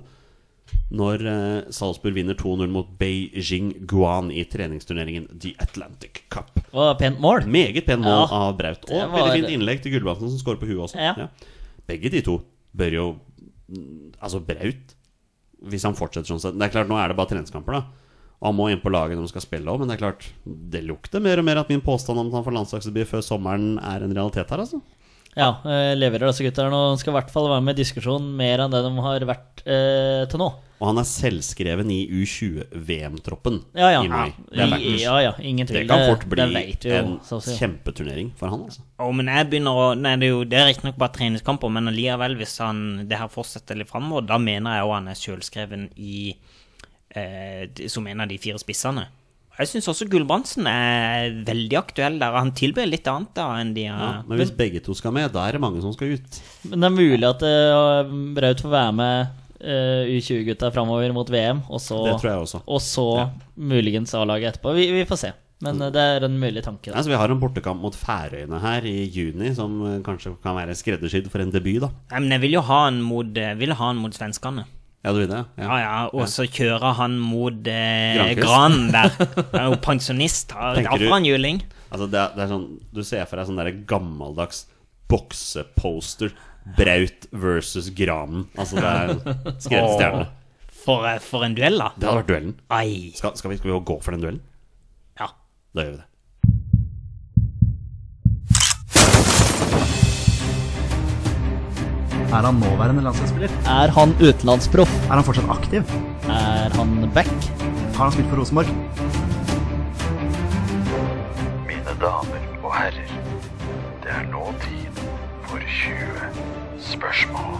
Speaker 1: Når eh, Salzburg vinner 2-0 mot Beijing Guan i treningsturneringen The Atlantic Cup.
Speaker 2: Og pent mål.
Speaker 1: Meget pent mål
Speaker 2: Ja,
Speaker 1: av Braut. Og
Speaker 2: var-
Speaker 1: veldig fint innlegg til Gulbrandsen, som skårer på huet også.
Speaker 2: Ja.
Speaker 1: Begge de to bør jo Altså, Braut Hvis han fortsetter sånn sett Det er klart, nå er det bare treningskamper, da. Og han må inn på laget når han skal spille òg, men det er klart Det lukter mer og mer at min påstand om at han får landslagsdebut før sommeren er en realitet her, altså.
Speaker 2: Ja, eh, leverer disse gutta her nå. Skal i hvert fall være med i diskusjonen mer enn det de har vært eh, til nå.
Speaker 1: Og han er selvskreven i U20-VM-troppen
Speaker 2: Ja, ja.
Speaker 1: i mai. Det,
Speaker 2: I,
Speaker 1: backers.
Speaker 2: ja, ja, ingen tvil.
Speaker 1: det kan fort bli
Speaker 2: det jo,
Speaker 1: en
Speaker 2: så å si.
Speaker 1: kjempeturnering for han, altså.
Speaker 3: Oh, men jeg begynner å Nei, det er jo Det er riktignok bare treningskamper, men allikevel, hvis han det her fortsetter litt framover, da mener jeg òg han er selvskreven i eh, som en av de fire spissene. Jeg syns også Gulbrandsen er veldig aktuell der. Han tilbyr litt annet da enn de
Speaker 1: Ja, men hvis begge to skal med, da er det mange som skal ut.
Speaker 2: Men det er mulig at uh, Braut får være med uh, U20-gutta framover mot VM, og så,
Speaker 1: Det tror jeg også.
Speaker 2: og så muligens A-laget etterpå. Vi, vi får se. Men eh, det er en mulig tanke.
Speaker 1: Altså, vi har en bortekamp mot Færøyene her i juni, som eh, kanskje kan være skreddersydd for en debut, da.
Speaker 3: Nei, men jeg vil jo ha en mot, eh, vil ha en mot svenskene.
Speaker 1: Ja, du vil det?
Speaker 3: Ja, ja, og så kjører han mot eh. Granen der. Han er jo pensjonist. Da
Speaker 1: Tenker du-
Speaker 3: får han juling.
Speaker 1: Altså, det er, det er sånn Du ser for deg sånn derre gammeldags bokseposter. Braut versus Granen. Altså, det er skrevet stjerne.
Speaker 3: For, eh, for en duell, da.
Speaker 1: Det hadde vært duellen. Skal, skal, vi, skal vi gå for den duellen?
Speaker 3: Ja.
Speaker 1: Da gjør vi det.
Speaker 7: Er han nåværende landslagsspiller?
Speaker 2: Er han utenlandsproff?
Speaker 7: Er han fortsatt aktiv?
Speaker 2: Er han back?
Speaker 7: Har han spilt for Rosenborg?
Speaker 8: Mine damer og herrer, det er nå tid for 20 spørsmål.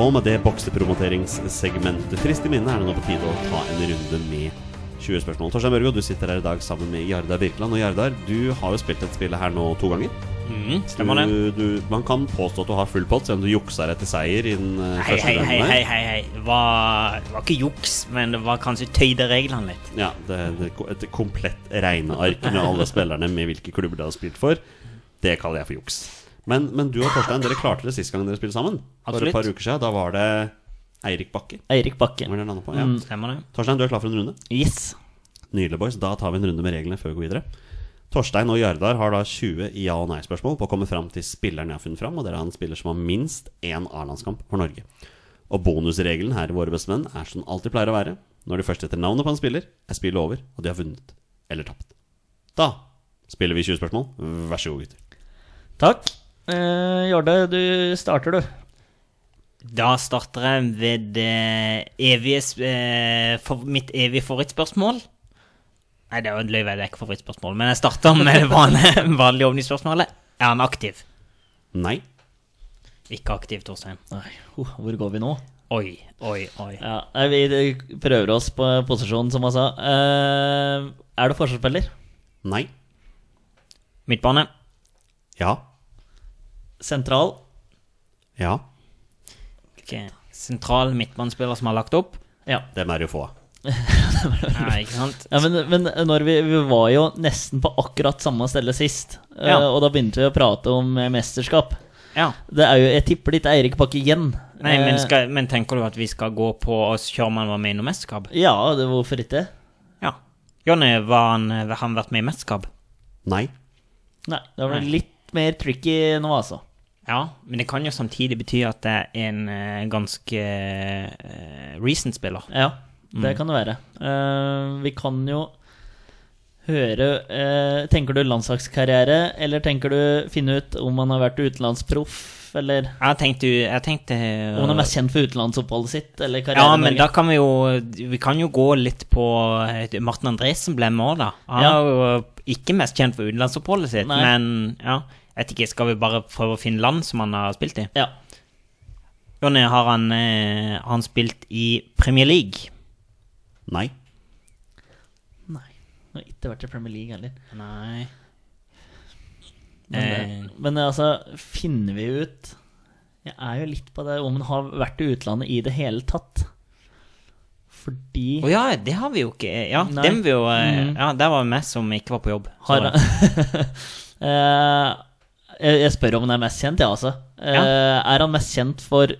Speaker 1: Og med det boksepromoteringssegmentet frist i minne er det nå på tide å ta en runde med 20 spørsmål. Torstein Børgo, du sitter her i dag sammen med Jardar Birkeland. Og Jardar, du har jo spilt et spill her nå to ganger.
Speaker 3: Mm, stemmer det.
Speaker 1: Du, du, man kan påstå at du har full pott, selv om du juksa deg til seier i den eh,
Speaker 3: Hei,
Speaker 1: første
Speaker 3: hei, hei,
Speaker 1: runden
Speaker 3: hei, hei, hei. Det var, det var ikke juks, men det var kanskje tøyde reglene litt.
Speaker 1: Ja, det, det, et komplett regneark med alle spillerne med hvilke klubber de har spilt for. Det kaller jeg for juks. Men, men du og Torstein, dere klarte det sist gang dere spilte sammen. For et par uker siden. Da var det Eirik Bakke.
Speaker 2: Eirik Bakke.
Speaker 1: Var det på? Ja.
Speaker 2: Mm.
Speaker 3: Stemmer det?
Speaker 1: Torstein, du er klar for en runde?
Speaker 2: Yes.
Speaker 1: Nydelig, boys. Da tar vi en runde med reglene før vi går videre. Torstein og Jardar har da 20 ja- og nei-spørsmål på å komme fram til spilleren jeg har funnet fram, og dere har en spiller som har minst én A-landskamp for Norge. Og bonusregelen her i Våre bestemenn er som den alltid pleier å være. Når de først etter navnet på en spiller, er spillet over, og de har vunnet eller tapt. Da spiller vi 20 spørsmål. Vær så god, gutter.
Speaker 2: Takk. Eh, Jarde, du starter, du.
Speaker 3: Da starter jeg ved eh, evige eh, for, mitt evige favorittspørsmål. Nei, det er jo løy, det er ikke favorittspørsmål, men jeg starter med det vanlige, vanlige ovnispørsmålet. Er han aktiv?
Speaker 1: Nei.
Speaker 3: Ikke aktiv, Torstein.
Speaker 2: Nei, oh, hvor går vi nå?
Speaker 3: Oi, oi, oi.
Speaker 2: Ja, vi prøver oss på posisjonen, som han sa. Eh, er du forsvarsspiller?
Speaker 1: Nei.
Speaker 3: Midtbane.
Speaker 1: Ja.
Speaker 2: Sentral?
Speaker 1: Ja.
Speaker 3: Ok. Sentral midtbanespiller som har lagt opp.
Speaker 2: Ja.
Speaker 1: Dem er det jo få av.
Speaker 3: Ja, ikke sant?
Speaker 2: ja men, men når vi, vi var jo nesten på akkurat samme stelle sist, eh,
Speaker 3: Ja.
Speaker 2: og da begynte vi å prate om eh, mesterskap.
Speaker 3: Ja.
Speaker 2: Det er jo, Jeg tipper ditt Eirik Bakke igjen.
Speaker 3: Nei, men,
Speaker 2: Eh,
Speaker 3: skal, men tenker du at vi skal gå på med han var med i noe mesterskap?
Speaker 2: Ja, det, hvorfor ikke?
Speaker 3: Ja. Jonny, har han, han vært med i mesterskap?
Speaker 1: Nei.
Speaker 2: Nei, det var
Speaker 3: Nei.
Speaker 2: litt mer tricky nå, altså.
Speaker 3: Ja, men det kan jo samtidig bety at det er en ganske uh, recent-spiller.
Speaker 2: Ja, det
Speaker 3: Mm.
Speaker 2: kan det være. Eh, vi kan jo høre eh, Tenker du landslagskarriere, eller tenker du finne ut om han har vært utenlandsproff, eller
Speaker 3: Jeg tenkte, jeg tenkte
Speaker 2: om han er mest kjent for utenlandsoppholdet sitt, eller
Speaker 3: Ja, men da kan vi jo Vi kan jo gå litt på eh, Martin Andresen ble med òg, da. Han
Speaker 2: Ja.
Speaker 3: er jo ikke mest kjent for utenlandsoppholdet sitt,
Speaker 2: Nei.
Speaker 3: men ja. Jeg vet ikke, Skal vi bare prøve å finne land som han har spilt i?
Speaker 2: Ja.
Speaker 3: Jonny, har han, har han spilt i Premier League?
Speaker 1: Nei.
Speaker 2: Nei. Han har ikke vært i Premier League heller.
Speaker 3: Nei.
Speaker 2: Men,
Speaker 3: Eh.
Speaker 2: men altså, finner vi ut Jeg er jo litt på det om han har vært i utlandet i det hele tatt. Fordi
Speaker 3: Å ja, det har vi jo ikke. Ja, dem vi jo
Speaker 2: mm.
Speaker 3: Ja, det var meg som ikke var på jobb.
Speaker 2: Har Eh, jeg, jeg spør om han er mest kjent, ja, altså. Ja. Er han mest kjent for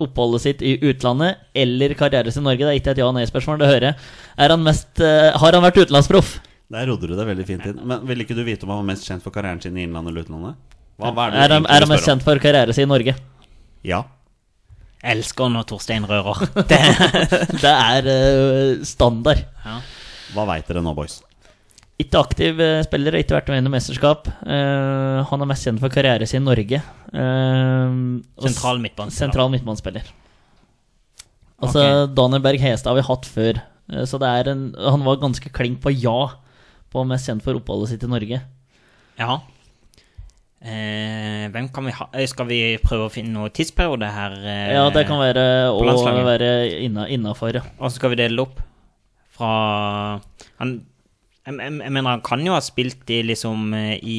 Speaker 2: oppholdet sitt i utlandet eller karrieren sin i Norge? Det er ikke et ja- og nei-spørsmål, det hører jeg. Er han mest, eh, har han vært utenlandsproff?
Speaker 1: Der rodde du deg veldig fint inn. Men Vil ikke du vite om han var mest kjent for karrieren sin i innlandet eller utlandet? Hva, hva er det
Speaker 2: Er han,
Speaker 1: egentlig
Speaker 2: er han mest
Speaker 1: spør om?
Speaker 2: kjent for karrieren sin i Norge?
Speaker 1: Ja.
Speaker 3: Jeg elsker når Torstein rører. Det,
Speaker 2: Det er eh, standard.
Speaker 3: ja.
Speaker 1: Hva veit dere nå, boys?
Speaker 2: Ikke aktiv eh, spiller, ikke vært med i noe mesterskap. Uh, han er mest kjent for karrieren sin i Norge. Uh,
Speaker 3: Sentral midtbanespiller.
Speaker 2: Sentral midtbanespiller. Altså, Daniel Berg Hestad har vi hatt før, uh, så det er en Han var ganske klink på ja på mest kjent for oppholdet sitt i Norge.
Speaker 3: Ja. Hvem kan vi ha Skal vi prøve å finne noen tidsperiode her?
Speaker 2: Ja, det kan være å være inna, innafor, ja.
Speaker 3: Og så skal vi dele opp fra han, jeg, jeg, jeg mener, han kan jo ha spilt i liksom eh, i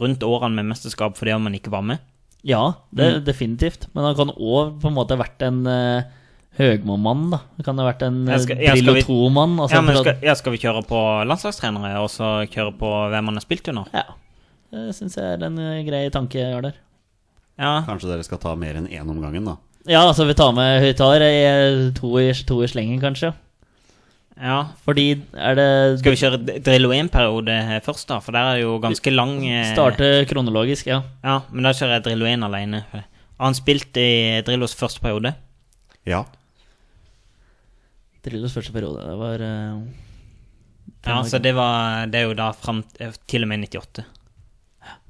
Speaker 3: rundt årene med mesterskap fordi om han ikke var med.
Speaker 2: Ja, det,
Speaker 3: Mm.
Speaker 2: definitivt. Men han kan òg på en måte ha vært en uh, Høgmo-mann, da. Han kan ha vært en uh,
Speaker 3: skal- jeg skal
Speaker 2: Drillo
Speaker 3: vi-
Speaker 2: 2-mann. Altså,
Speaker 3: ja, men skal, ja, skal vi kjøre på landslagstrenere, og så kjøre på hvem han har spilt under?
Speaker 2: ja. Det syns jeg er en grei tanke jeg har der.
Speaker 3: Ja,
Speaker 1: Kanskje dere skal ta mer enn én om gangen, da?
Speaker 2: Ja, altså vi tar med Vi tar eh, to i, to i slengen, kanskje.
Speaker 3: Ja.
Speaker 2: Fordi er det
Speaker 3: Skal vi kjøre Drillo 1-periode først, da? For der er jo ganske lang eh,
Speaker 2: Starte kronologisk, ja.
Speaker 3: Ja, men da kjører jeg Drillo 1 alene. Har han spilt i Drillos første periode?
Speaker 1: Ja.
Speaker 2: Drillos første periode. Det var eh,
Speaker 3: Ja, så det, var, det er jo da fram eh, til og med 98.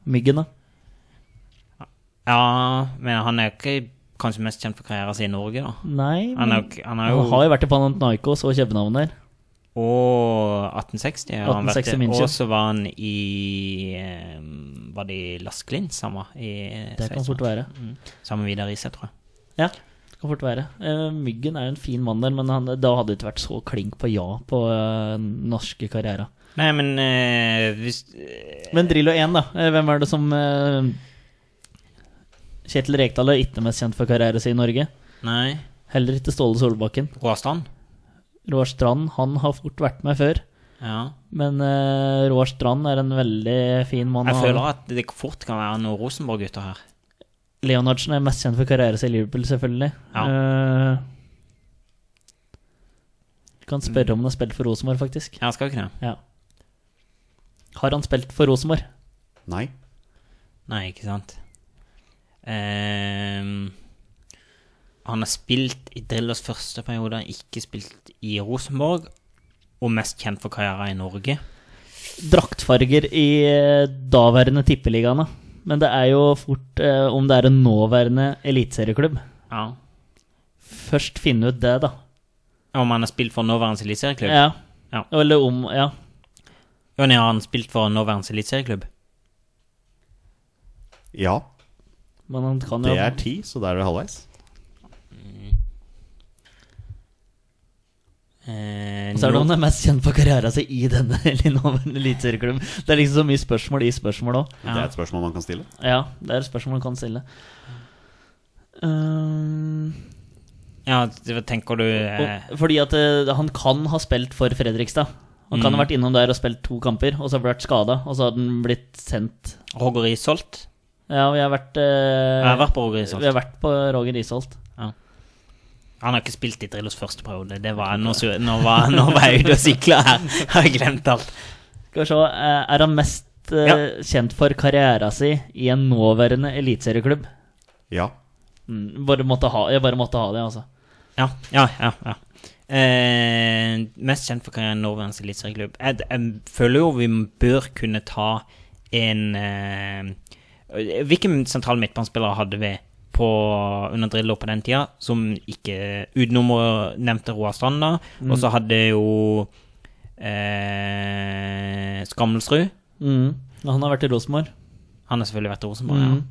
Speaker 2: Myggen, da.
Speaker 3: Ja, men han er jo ikke kanskje mest kjent for karrieren sin i Norge, da.
Speaker 2: Nei,
Speaker 3: Han er
Speaker 2: men
Speaker 3: jo, ikke- han er
Speaker 2: han har jo vært i Panathinaikos og København der.
Speaker 3: Og 1860 har han vært
Speaker 2: 1860
Speaker 3: i. Og så var han i Var det i Las han var? I
Speaker 2: Det kan fort være.
Speaker 3: Mm. Sammen med Vidar Riise, tror jeg.
Speaker 2: Ja, det kan fort være. Uh, Myggen er jo en fin mann der, men han, da hadde det ikke vært så klink på ja på uh, norske karriere.
Speaker 3: Nei, men uh, hvis
Speaker 2: Men Drillo 1, da. Hvem er det som Kjetil Rekdal er ikke mest kjent for karrieren sin i Norge.
Speaker 3: Nei.
Speaker 2: Heller ikke Ståle Solbakken.
Speaker 3: Roar Strand?
Speaker 2: Roar Strand han har fort vært med før.
Speaker 3: Ja.
Speaker 2: Men uh, Roar Strand er en veldig fin mann.
Speaker 3: Jeg føler at det fort kan være noen Rosenborg-gutter her.
Speaker 2: Leonardsen er mest kjent for karrieren sin i Liverpool, selvfølgelig.
Speaker 3: Ja.
Speaker 2: Uh, du kan spørre om han har spilt for Rosenborg, faktisk.
Speaker 3: Ja, skal ikke det?
Speaker 2: Ja. Har han spilt for Rosenborg?
Speaker 1: Nei.
Speaker 3: Nei, ikke sant. Ehm, han har spilt i Drillers første periode, ikke spilt i Rosenborg, og mest kjent for karrieren i Norge.
Speaker 2: Draktfarger i eh, daværende tippeligaene. Men det er jo fort eh, om det er en nåværende eliteserieklubb.
Speaker 3: Ja.
Speaker 2: Først finne ut det, da.
Speaker 3: Om han har spilt for nåværende eliteserieklubb?
Speaker 2: Ja.
Speaker 3: Ja.
Speaker 2: Eller om Ja.
Speaker 3: Jonny, har han spilt for nåværende eliteserieklubb?
Speaker 1: Ja.
Speaker 2: Men han kan jo
Speaker 1: Det er ti, så da er det halvveis.
Speaker 3: Eh,
Speaker 2: Og så er det om han er mest kjent for karrieren sin i denne eliteserieklubben. Det er liksom så mye spørsmål i spørsmål òg.
Speaker 1: Det er et spørsmål man kan stille.
Speaker 2: Ja, det er et spørsmål man kan stille. Um,
Speaker 3: Ja, det- tenker du eh,
Speaker 2: fordi at det, han kan ha spilt for Fredrikstad. Han kan
Speaker 3: Mm.
Speaker 2: ha vært innom der og spilt to kamper, og så har han vært skada, og så har han blitt sendt
Speaker 3: Roger Isholt?
Speaker 2: Ja, vi har vært eh,
Speaker 3: Jeg har vært på Roger Isholt.
Speaker 2: Vi har vært på Roger Isholt.
Speaker 3: Han har ikke spilt i Drillos første periode. Det var, nå, så- nå, var, nå var jeg ute og sykla her. Har jeg glemt alt.
Speaker 2: Skal vi se, eh, er han mest eh,
Speaker 3: Ja.
Speaker 2: kjent for karriera si i en nåværende eliteserieklubb?
Speaker 1: Ja.
Speaker 2: Mm, bare måtte ha, jeg bare måtte ha det, altså.
Speaker 3: Ja, ja, ja. ja. Eh, mest kjent for karrieren i Norges eliteserieklubb. Jeg, jeg føler jo vi bør kunne ta en eh, Hvilke sentrale midtbanespillere hadde vi på, under Drillo på den tida, som ikke Utenom å nevnte Roar da. Og så hadde jo eh, Skammelsrud.
Speaker 2: Mm. Han har vært i Rosenborg.
Speaker 3: Han har selvfølgelig vært i Rosenborg, ja.
Speaker 2: Mm.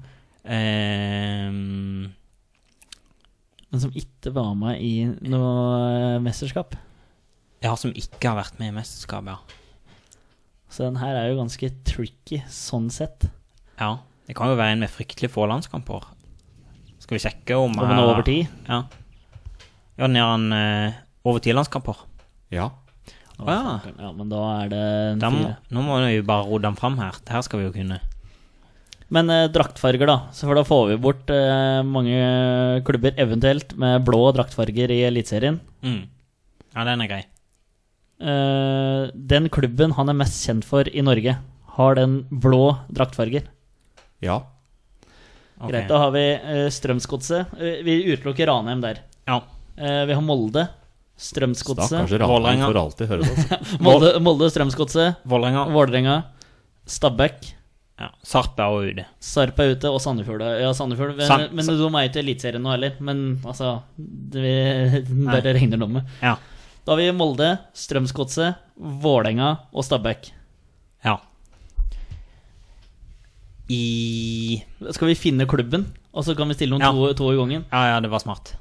Speaker 3: Eh,
Speaker 2: Men som ikke var med i noe mesterskap.
Speaker 3: ja, som ikke har vært med i mesterskap, ja.
Speaker 2: Så den her er jo ganske tricky sånn sett.
Speaker 3: Ja, det kan jo være en med fryktelig få landskamper. Skal vi sjekke om
Speaker 2: Om han er over ti?
Speaker 3: Ja. Ja, ned han eh, over ti landskamper.
Speaker 1: Ja.
Speaker 3: Å ja.
Speaker 2: Ja, men da er det en
Speaker 3: Da må,
Speaker 2: fire.
Speaker 3: nå må vi bare rodde den fram her. Det her skal vi jo kunne.
Speaker 2: Men eh, draktfarger, da. Så for da får vi bort eh, mange klubber, eventuelt med blå draktfarger i Eliteserien.
Speaker 3: Mm. Ja, den er grei.
Speaker 2: Eh, den klubben han er mest kjent for i Norge, har den blå draktfarger.
Speaker 1: Ja.
Speaker 3: Okay.
Speaker 2: Greit, da har vi uh, Strømsgodset. Eh, vi utelukker Ranheim der.
Speaker 3: Ja.
Speaker 2: Eh, vi har Molde. Strømsgodset.
Speaker 1: Stakkars Ranheim får alltid høre det. Altså.
Speaker 2: Molde, Molde Strømsgodset.
Speaker 3: Vålerenga.
Speaker 2: Stabæk.
Speaker 3: Ja. Sarpa er ute.
Speaker 2: Sarp er ute, og Sandefjord. Ja, Sandefjord. Men,
Speaker 3: San-
Speaker 2: men de er ikke i Eliteserien nå heller. Men altså det, Vi bare regner dem med.
Speaker 3: Ja.
Speaker 2: Da har vi Molde, Strømsgodset, Vålerenga og Stabæk.
Speaker 3: Ja. I
Speaker 2: Skal vi finne klubben, og så kan vi stille noen
Speaker 3: Ja.
Speaker 2: to, to i gangen?
Speaker 3: Ja, ja, det var smart.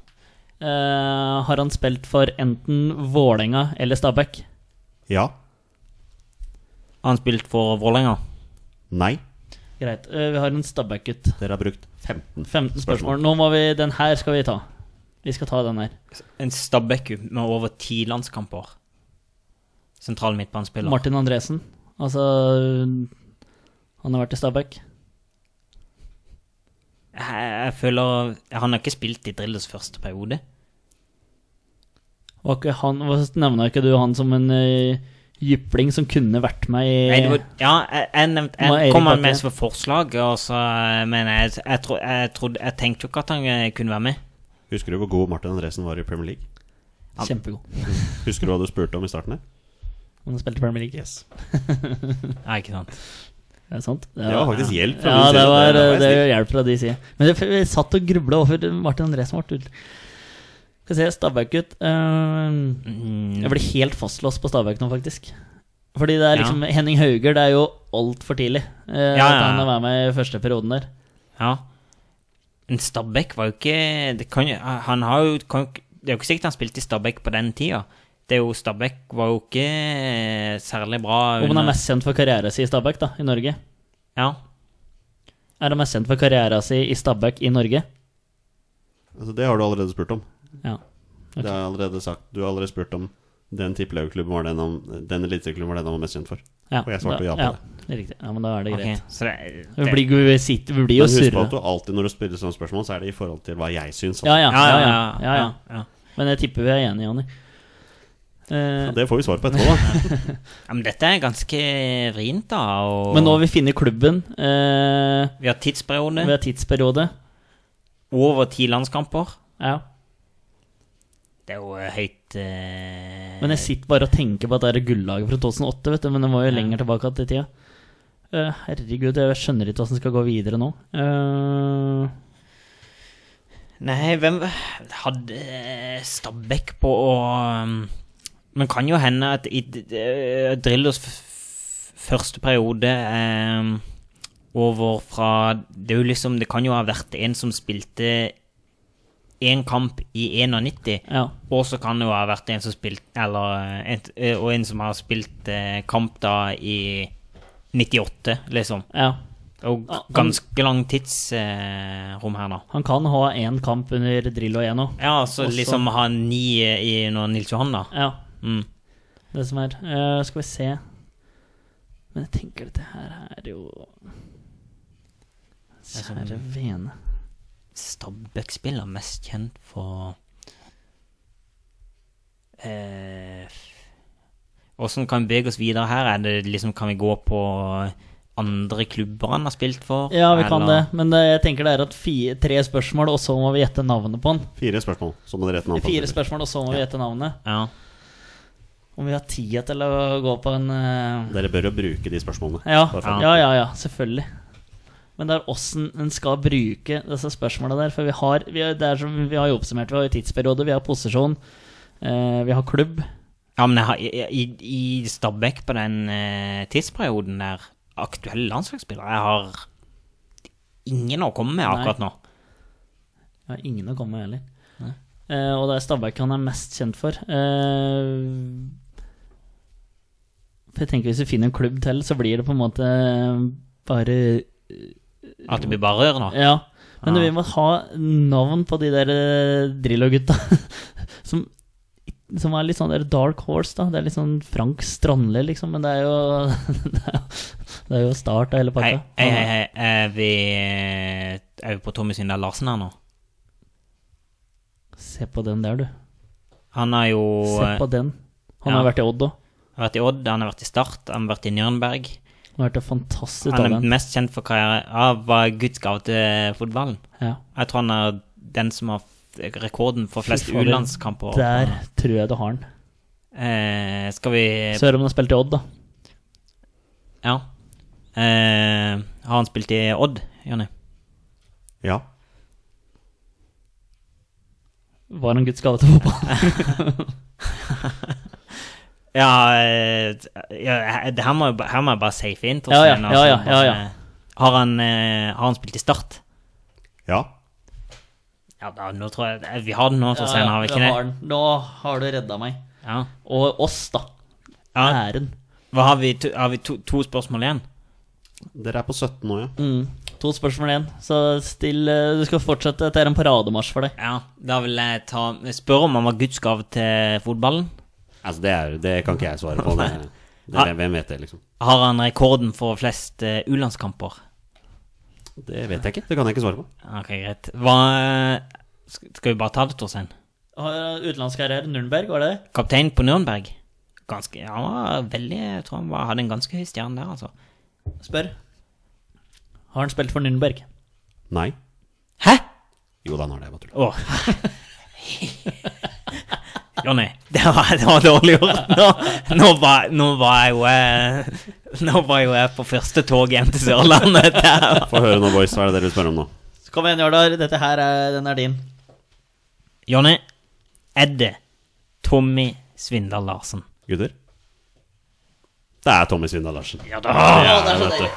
Speaker 2: Uh, har han spilt for enten Vålerenga eller Stabæk?
Speaker 1: Ja.
Speaker 3: Har han spilt for Vålerenga?
Speaker 1: Nei.
Speaker 2: Greit. Uh, vi har en Stabæk-gutt.
Speaker 1: Dere har brukt 15
Speaker 2: 15 spørsmål. Nå må vi Den her skal vi ta. Vi skal ta den her.
Speaker 3: En Stabæk med over ti landskamper. Sentral midtbanespiller.
Speaker 2: Martin Andresen. Altså Han har vært i Stabæk.
Speaker 3: Jeg, jeg føler Han har ikke spilt i Drillos første periode.
Speaker 2: Var ikke han nevner ikke du han som en uh, jypling som kunne vært med i
Speaker 3: Nei, var, ja, jeg, jeg, nevnte, jeg kom
Speaker 2: han
Speaker 3: med som forslag, og så, men jeg, jeg, tro, jeg, trodde, jeg tenkte jo ikke at han eh, kunne være med.
Speaker 1: Husker du hvor god Martin Andresen var i Premier League?
Speaker 2: Kjempegod.
Speaker 1: Husker du hva du spurte om i starten her?
Speaker 2: Han spilte Premier League.
Speaker 1: Yes.
Speaker 3: Nei, ikke sant?
Speaker 2: Er det sant?
Speaker 1: Det var faktisk hjelp fra
Speaker 2: Ja,
Speaker 1: min side.
Speaker 2: det var,
Speaker 1: Det var
Speaker 2: det var hjelp fra de side. Men jeg, jeg satt og grubla over Martin André som ble. Skal se, Stabæk-gutt. Eh, jeg ble helt fastlåst på Stabæk nå, faktisk. Fordi det er
Speaker 3: Ja.
Speaker 2: liksom Henning Hauger, det er jo altfor tidlig. Uh,
Speaker 3: Ja,
Speaker 2: At han
Speaker 3: har
Speaker 2: er med i første perioden der.
Speaker 3: ja. Men Stabæk var jo ikke det, kan, han har jo, kan, det er jo ikke sikkert han spilte i Stabæk på den tida. Det er jo, Stabæk var jo ikke eh, særlig bra
Speaker 2: Om han er mest kjent for karrieren sin i Stabæk, da, i Norge.
Speaker 3: Ja.
Speaker 2: Er han mest kjent for karrieren sin i Stabæk i Norge?
Speaker 1: Altså, det har du allerede spurt om.
Speaker 2: Ja.
Speaker 1: Det har jeg allerede sagt. Du har allerede spurt om den tippelagklubben var den om, Den eliteklubben var den han var mest kjent for.
Speaker 2: ja.
Speaker 1: Og jeg svarte
Speaker 2: da,
Speaker 1: ja på
Speaker 2: ja,
Speaker 1: det.
Speaker 2: det. er Riktig. Ja, men da er det greit.
Speaker 3: så det,
Speaker 2: Vi blir, vi sitter, vi blir jo
Speaker 1: Men husk på at du alltid når du spiller sånne spørsmål, så er det i forhold til hva jeg syns.
Speaker 2: Ja, ja,
Speaker 3: ja,
Speaker 2: ja,
Speaker 3: ja,
Speaker 2: ja, ja, ja.
Speaker 3: ja.
Speaker 2: Men jeg tipper vi er enige, Jonny. Eh,
Speaker 1: Det får vi svar på etterpå, da.
Speaker 3: Ja, men dette er ganske vrient, da. Og
Speaker 2: men nå har vi funnet klubben. eh,
Speaker 3: vi har tidsperiode.
Speaker 2: vi har tidsperiode.
Speaker 3: Over ti landskamper.
Speaker 2: Ja.
Speaker 3: Det er jo eh, høyt eh,
Speaker 2: Men jeg sitter bare og tenker på at det er gullaget fra 2008, vet du. Men det var jo
Speaker 3: Ja.
Speaker 2: lenger tilbake til tida. Uh, herregud, jeg skjønner ikke det skal gå videre nå. Uh...
Speaker 3: Nei, hvem hadde eh, Stabæk på å um, Men kan jo hende at i d- Drillos første periode eh, over fra Det er jo liksom Det kan jo ha vært en som spilte én kamp i 91.
Speaker 2: ja.
Speaker 3: Og så kan det jo ha vært en som spilte Eller en, eh, Og en som har spilt eh, kamp da i 98, liksom.
Speaker 2: ja.
Speaker 3: Og ganske lang tidsrom her, da.
Speaker 2: Han kan ha én kamp under Drillo 1 òg.
Speaker 3: Ja, så
Speaker 2: Også-
Speaker 3: liksom ha ni i når Nils Johan, da.
Speaker 2: Ja,
Speaker 3: Mm.
Speaker 2: det som er. uh, skal vi se Men jeg tenker dette her er jo Kjære vene.
Speaker 3: Stabæk-spiller mest kjent for eh, kan vi bevege oss videre her? Er det liksom, kan vi gå på andre klubber han har spilt for?
Speaker 2: Ja, vi kan det. Men det, jeg tenker det er at fire, tre spørsmål, og så må vi gjette navnet på han.
Speaker 1: Fire spørsmål, så må dere gjette navnet.
Speaker 2: Fire spørsmål, og så må vi gjette navnet.
Speaker 3: Ja.
Speaker 2: Om vi har tid til å gå på en uh...
Speaker 1: Dere bør jo bruke de spørsmålene.
Speaker 2: Ja, ja, ja, ja, selvfølgelig. Men det er åssen en skal bruke disse spørsmåla der. For vi har, vi, har, det er som, vi har jo oppsummert. Vi har jo tidsperiode, vi har posisjon, uh, vi har klubb.
Speaker 3: ja, men jeg har, i, i, i Stabæk på den uh, tidsperioden der aktuelle landslagsspillere Jeg har ingen å komme med akkurat nå.
Speaker 2: Jeg har ingen å komme med heller. Uh, og det er Stabæk han er mest kjent for. Eh, for jeg tenker Hvis vi finner en klubb til, så blir det på en måte bare
Speaker 3: At det blir bare rør nå.
Speaker 2: Ja. Men
Speaker 3: Ja.
Speaker 2: vi må ha navn på de der eh, Drillo-gutta. som, som er litt sånn der dark horse, da. Det er litt sånn Frank Strandli, liksom. Men det er jo Det er jo, er start av hele pakka.
Speaker 3: hei, hei, hei. Er vi, er vi på Tommy Syndal Larsen her nå?
Speaker 2: Se på den der, du.
Speaker 3: Han har jo
Speaker 2: Se på den. Han
Speaker 3: ja.
Speaker 2: har vært i Odd òg.
Speaker 3: Han har vært i Odd, han har vært i Start, han har vært i Nürnberg.
Speaker 2: Han har vært et fantastisk
Speaker 3: Han er
Speaker 2: talent.
Speaker 3: mest kjent for karriere av var Guds gave til fotballen.
Speaker 2: Ja.
Speaker 3: Jeg tror han er den som har rekorden for flest U-landskamper.
Speaker 2: Der tror jeg du har han.
Speaker 3: Eh, skal vi
Speaker 2: Sør om han har spilt i Odd, da.
Speaker 3: Ja. Eh, har han spilt i Odd, Jonny?
Speaker 1: Ja.
Speaker 2: Var han Guds gave til fotball?
Speaker 3: Ja, eh, ja det her må, jeg her må jeg bare safe inn.
Speaker 2: Ja, ja,
Speaker 3: Torstein,
Speaker 2: ja, ja,
Speaker 3: altså,
Speaker 2: ja, ja.
Speaker 3: Har, han, eh, har han spilt i Start?
Speaker 1: Ja.
Speaker 3: Ja, da, nå tror jeg eh, Vi har den nå, Torstein, har vi ikke det?
Speaker 2: har den. Nå har du redda meg.
Speaker 3: Ja.
Speaker 2: Og oss, da.
Speaker 3: ja.
Speaker 2: Æren.
Speaker 3: Hva har vi? To, har vi to, to spørsmål igjen?
Speaker 1: Dere er på 17 nå, ja.
Speaker 2: Mm. To spørsmål igjen. Så still eh, Du skal fortsette. Dette er en parademarsj for deg.
Speaker 3: Ja, da vil jeg ta spørre om han var Guds gave til fotballen.
Speaker 1: Altså, det, er, det kan ikke jeg svare på. Det, det, hvem vet det, liksom?
Speaker 3: Har han rekorden for flest uh, U-landskamper?
Speaker 1: Det vet jeg ikke. Det kan jeg ikke svare på.
Speaker 3: Ok, greit. Hva Skal skal vi bare ta det, Torstein?
Speaker 2: Har Utenlandskarriere Nürnberg, var det det?
Speaker 3: Kaptein på Nürnberg. Ganske, ja, han var veldig Jeg tror han var, hadde en ganske høy stjerne der, altså.
Speaker 2: Spør. Har han spilt for Nürnberg?
Speaker 1: Nei.
Speaker 3: Hæ?!
Speaker 1: Jo da, han har det. Jeg bare tuller.
Speaker 3: Åh. Jonny, det var, det var dårlig gjort. Nå, nå, var, nå var jeg jo eh, Nå var jo jeg på første tog hjem til Sørlandet.
Speaker 1: Få høre nå, boys. Hva er det dere vil spørre om nå?
Speaker 2: Kom igjen, Jardar. Dette her er, den er din.
Speaker 3: Jonny, er det Tommy Svindal Larsen?
Speaker 1: Gutter? Det er Tommy Svindal Larsen.
Speaker 3: Ja da!
Speaker 1: Ja,
Speaker 2: det er så deilig.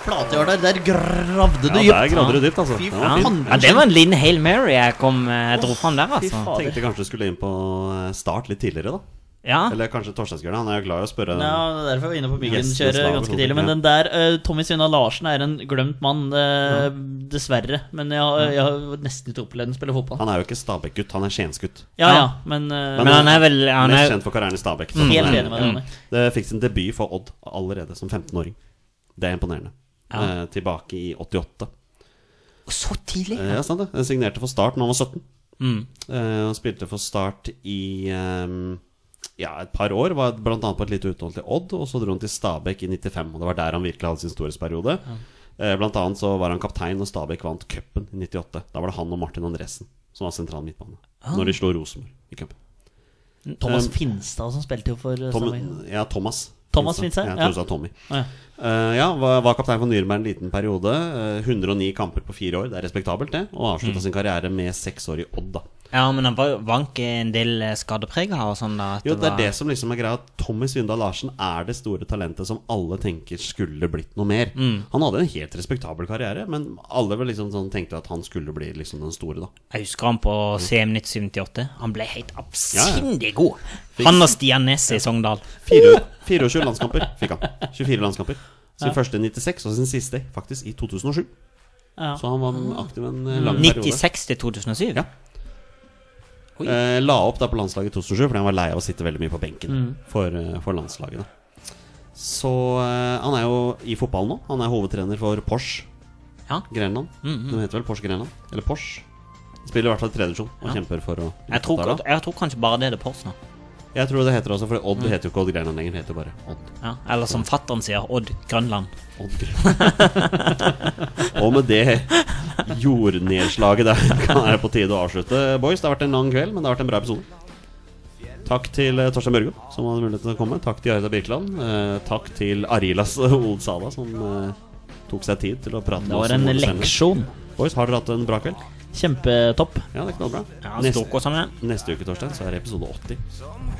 Speaker 2: Flate, Der gravde du
Speaker 1: Ja,
Speaker 2: dypt.
Speaker 1: der gravde du dypt, altså.
Speaker 2: Fy
Speaker 1: Den
Speaker 3: Ja, ja, det var en Linn Hail Mary jeg kom jeg dro fram der, altså.
Speaker 2: fader.
Speaker 1: Tenkte kanskje du skulle inn på eh, start litt tidligere, da.
Speaker 3: Ja,
Speaker 1: Eller kanskje Torsteinsbjørn. Han er jo glad i å spørre.
Speaker 2: Ja, det er derfor vi inne på
Speaker 1: byggen og
Speaker 2: ganske tidlig. Men
Speaker 1: ja.
Speaker 2: den der, uh, Tommy Svinna Larsen er en glemt mann, eh, dessverre. Men jeg, jeg har nesten ikke opplevd ham spille fotball.
Speaker 1: Han er jo ikke Stabæk-gutt, han er Skiensgutt.
Speaker 2: Ja, ja, men, uh,
Speaker 3: men han er vel han
Speaker 1: Mest
Speaker 3: er,
Speaker 1: kjent for karrieren i Stabæk.
Speaker 2: Helt
Speaker 1: Sånn,
Speaker 2: enig med mm.
Speaker 1: Det fikk sin debut for Odd allerede som 15-åring. Det er imponerende. Eh, tilbake i 88.
Speaker 3: Så tidlig?
Speaker 1: Eh, ja, sant det. Jeg signerte for Start da han var 17.
Speaker 3: Mm.
Speaker 1: Eh, og spilte for Start i ja, et par år. Var blant annet på et lite uthold til Odd, og så dro han til Stabæk i 95. Og det var der han virkelig hadde sin storhetsperiode. Eh, blant annet så var han kaptein når Stabæk vant cupen i 98. Da var det han og Martin Andresen som var sentral midtbane. Når de slo Rosenborg i cupen.
Speaker 2: Thomas
Speaker 1: Um,
Speaker 2: Finstad som spilte jo for
Speaker 1: Tom,
Speaker 2: Stabæk.
Speaker 1: ja, Thomas.
Speaker 2: Thomas Finse
Speaker 1: Ja,
Speaker 2: ja.
Speaker 1: Jeg tror du sa Tommy.
Speaker 2: Ja.
Speaker 1: Uh, ja, var, var kaptein for Nürnberg en liten periode. Uh, 109 kamper på fire år. Det er respektabelt, det. Og avslutta
Speaker 2: Mm.
Speaker 1: sin karriere med seks år i Odd, da.
Speaker 3: Ja, men han var, var ikke en del eh, skadeprega og sånn, da?
Speaker 1: Jo, det er
Speaker 3: var-
Speaker 1: det som liksom er greia. Tommy Svindal Larsen er det store talentet som alle tenker skulle blitt noe mer.
Speaker 3: Mm.
Speaker 1: Han hadde en helt respektabel karriere, men alle vel liksom sånn tenkte at han skulle bli liksom den store, da.
Speaker 3: Jeg husker han på CM 1978. Han ble helt
Speaker 1: Ja, ja.
Speaker 3: god! god. Han og Stian Næss i Sogndal.
Speaker 1: Fire- 24 landskamper fikk han. 24 landskamper. Sin første i 96, og sin siste faktisk i 2007.
Speaker 2: Ja.
Speaker 1: Så han var aktiv en eh, lang periode.
Speaker 3: 96 til 2007?
Speaker 1: Ja. Eh, la opp da på landslaget i 2007 fordi han var lei av å sitte veldig mye på benken
Speaker 2: Mm.
Speaker 1: for, eh, for landslaget. Så eh, han er jo i fotball nå. Han er hovedtrener for Porsche.
Speaker 3: Ja.
Speaker 1: Grenland.
Speaker 3: Mhm.
Speaker 1: Den heter vel Porsche Grenland? Eller Porsche. Spiller i hvert fall i tredje divisjon og
Speaker 3: Ja.
Speaker 1: kjemper for å
Speaker 3: Jeg tror, jeg tror kanskje bare det er det Porsche nå.
Speaker 1: Jeg tror det heter også, for Odd
Speaker 3: Mm.
Speaker 1: heter jo ikke Odd Grenland lenger, heter bare Odd.
Speaker 3: Ja. Eller som fattern sier, Odd Grønland.
Speaker 1: Odd Grønland. og med det jordnedslaget der kan det på tide å avslutte. Boys, det har vært en lang kveld, men det har vært en bra episode. Takk til eh, Torstein Børgo, som hadde mulighet til å komme. Takk til Aida Birkeland. Eh, takk til Arilas Olsala, som eh, tok seg tid til å prate med oss.
Speaker 2: Det var en leksjon.
Speaker 1: Boys, har dere hatt en bra kveld?
Speaker 2: Kjempetopp.
Speaker 1: Ja, det er knallbra.
Speaker 3: Ja,
Speaker 1: Neste,
Speaker 3: det.
Speaker 1: neste uke, Torstein, så er det episode 80.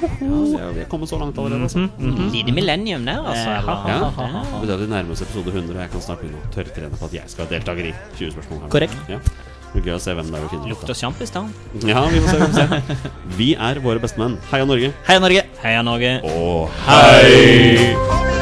Speaker 1: Ja, vi er kommet så langt allerede, altså.
Speaker 3: Lite millennium der, altså.
Speaker 2: Eh.
Speaker 1: Ja, det nærmer oss episode 100, og jeg kan snart begynne å tørrtrene på at jeg skal være deltaker i 20 spørsmål. her.
Speaker 2: Korrekt.
Speaker 1: Ja. Det blir gøy å se hvem det er vi finner ut
Speaker 3: Lukter sjampis, da.
Speaker 1: Ja, vi må se, vi må se. Vi er våre bestemenn. Heia Norge.
Speaker 2: Heia Norge!
Speaker 3: Heia Norge.
Speaker 1: Og hei!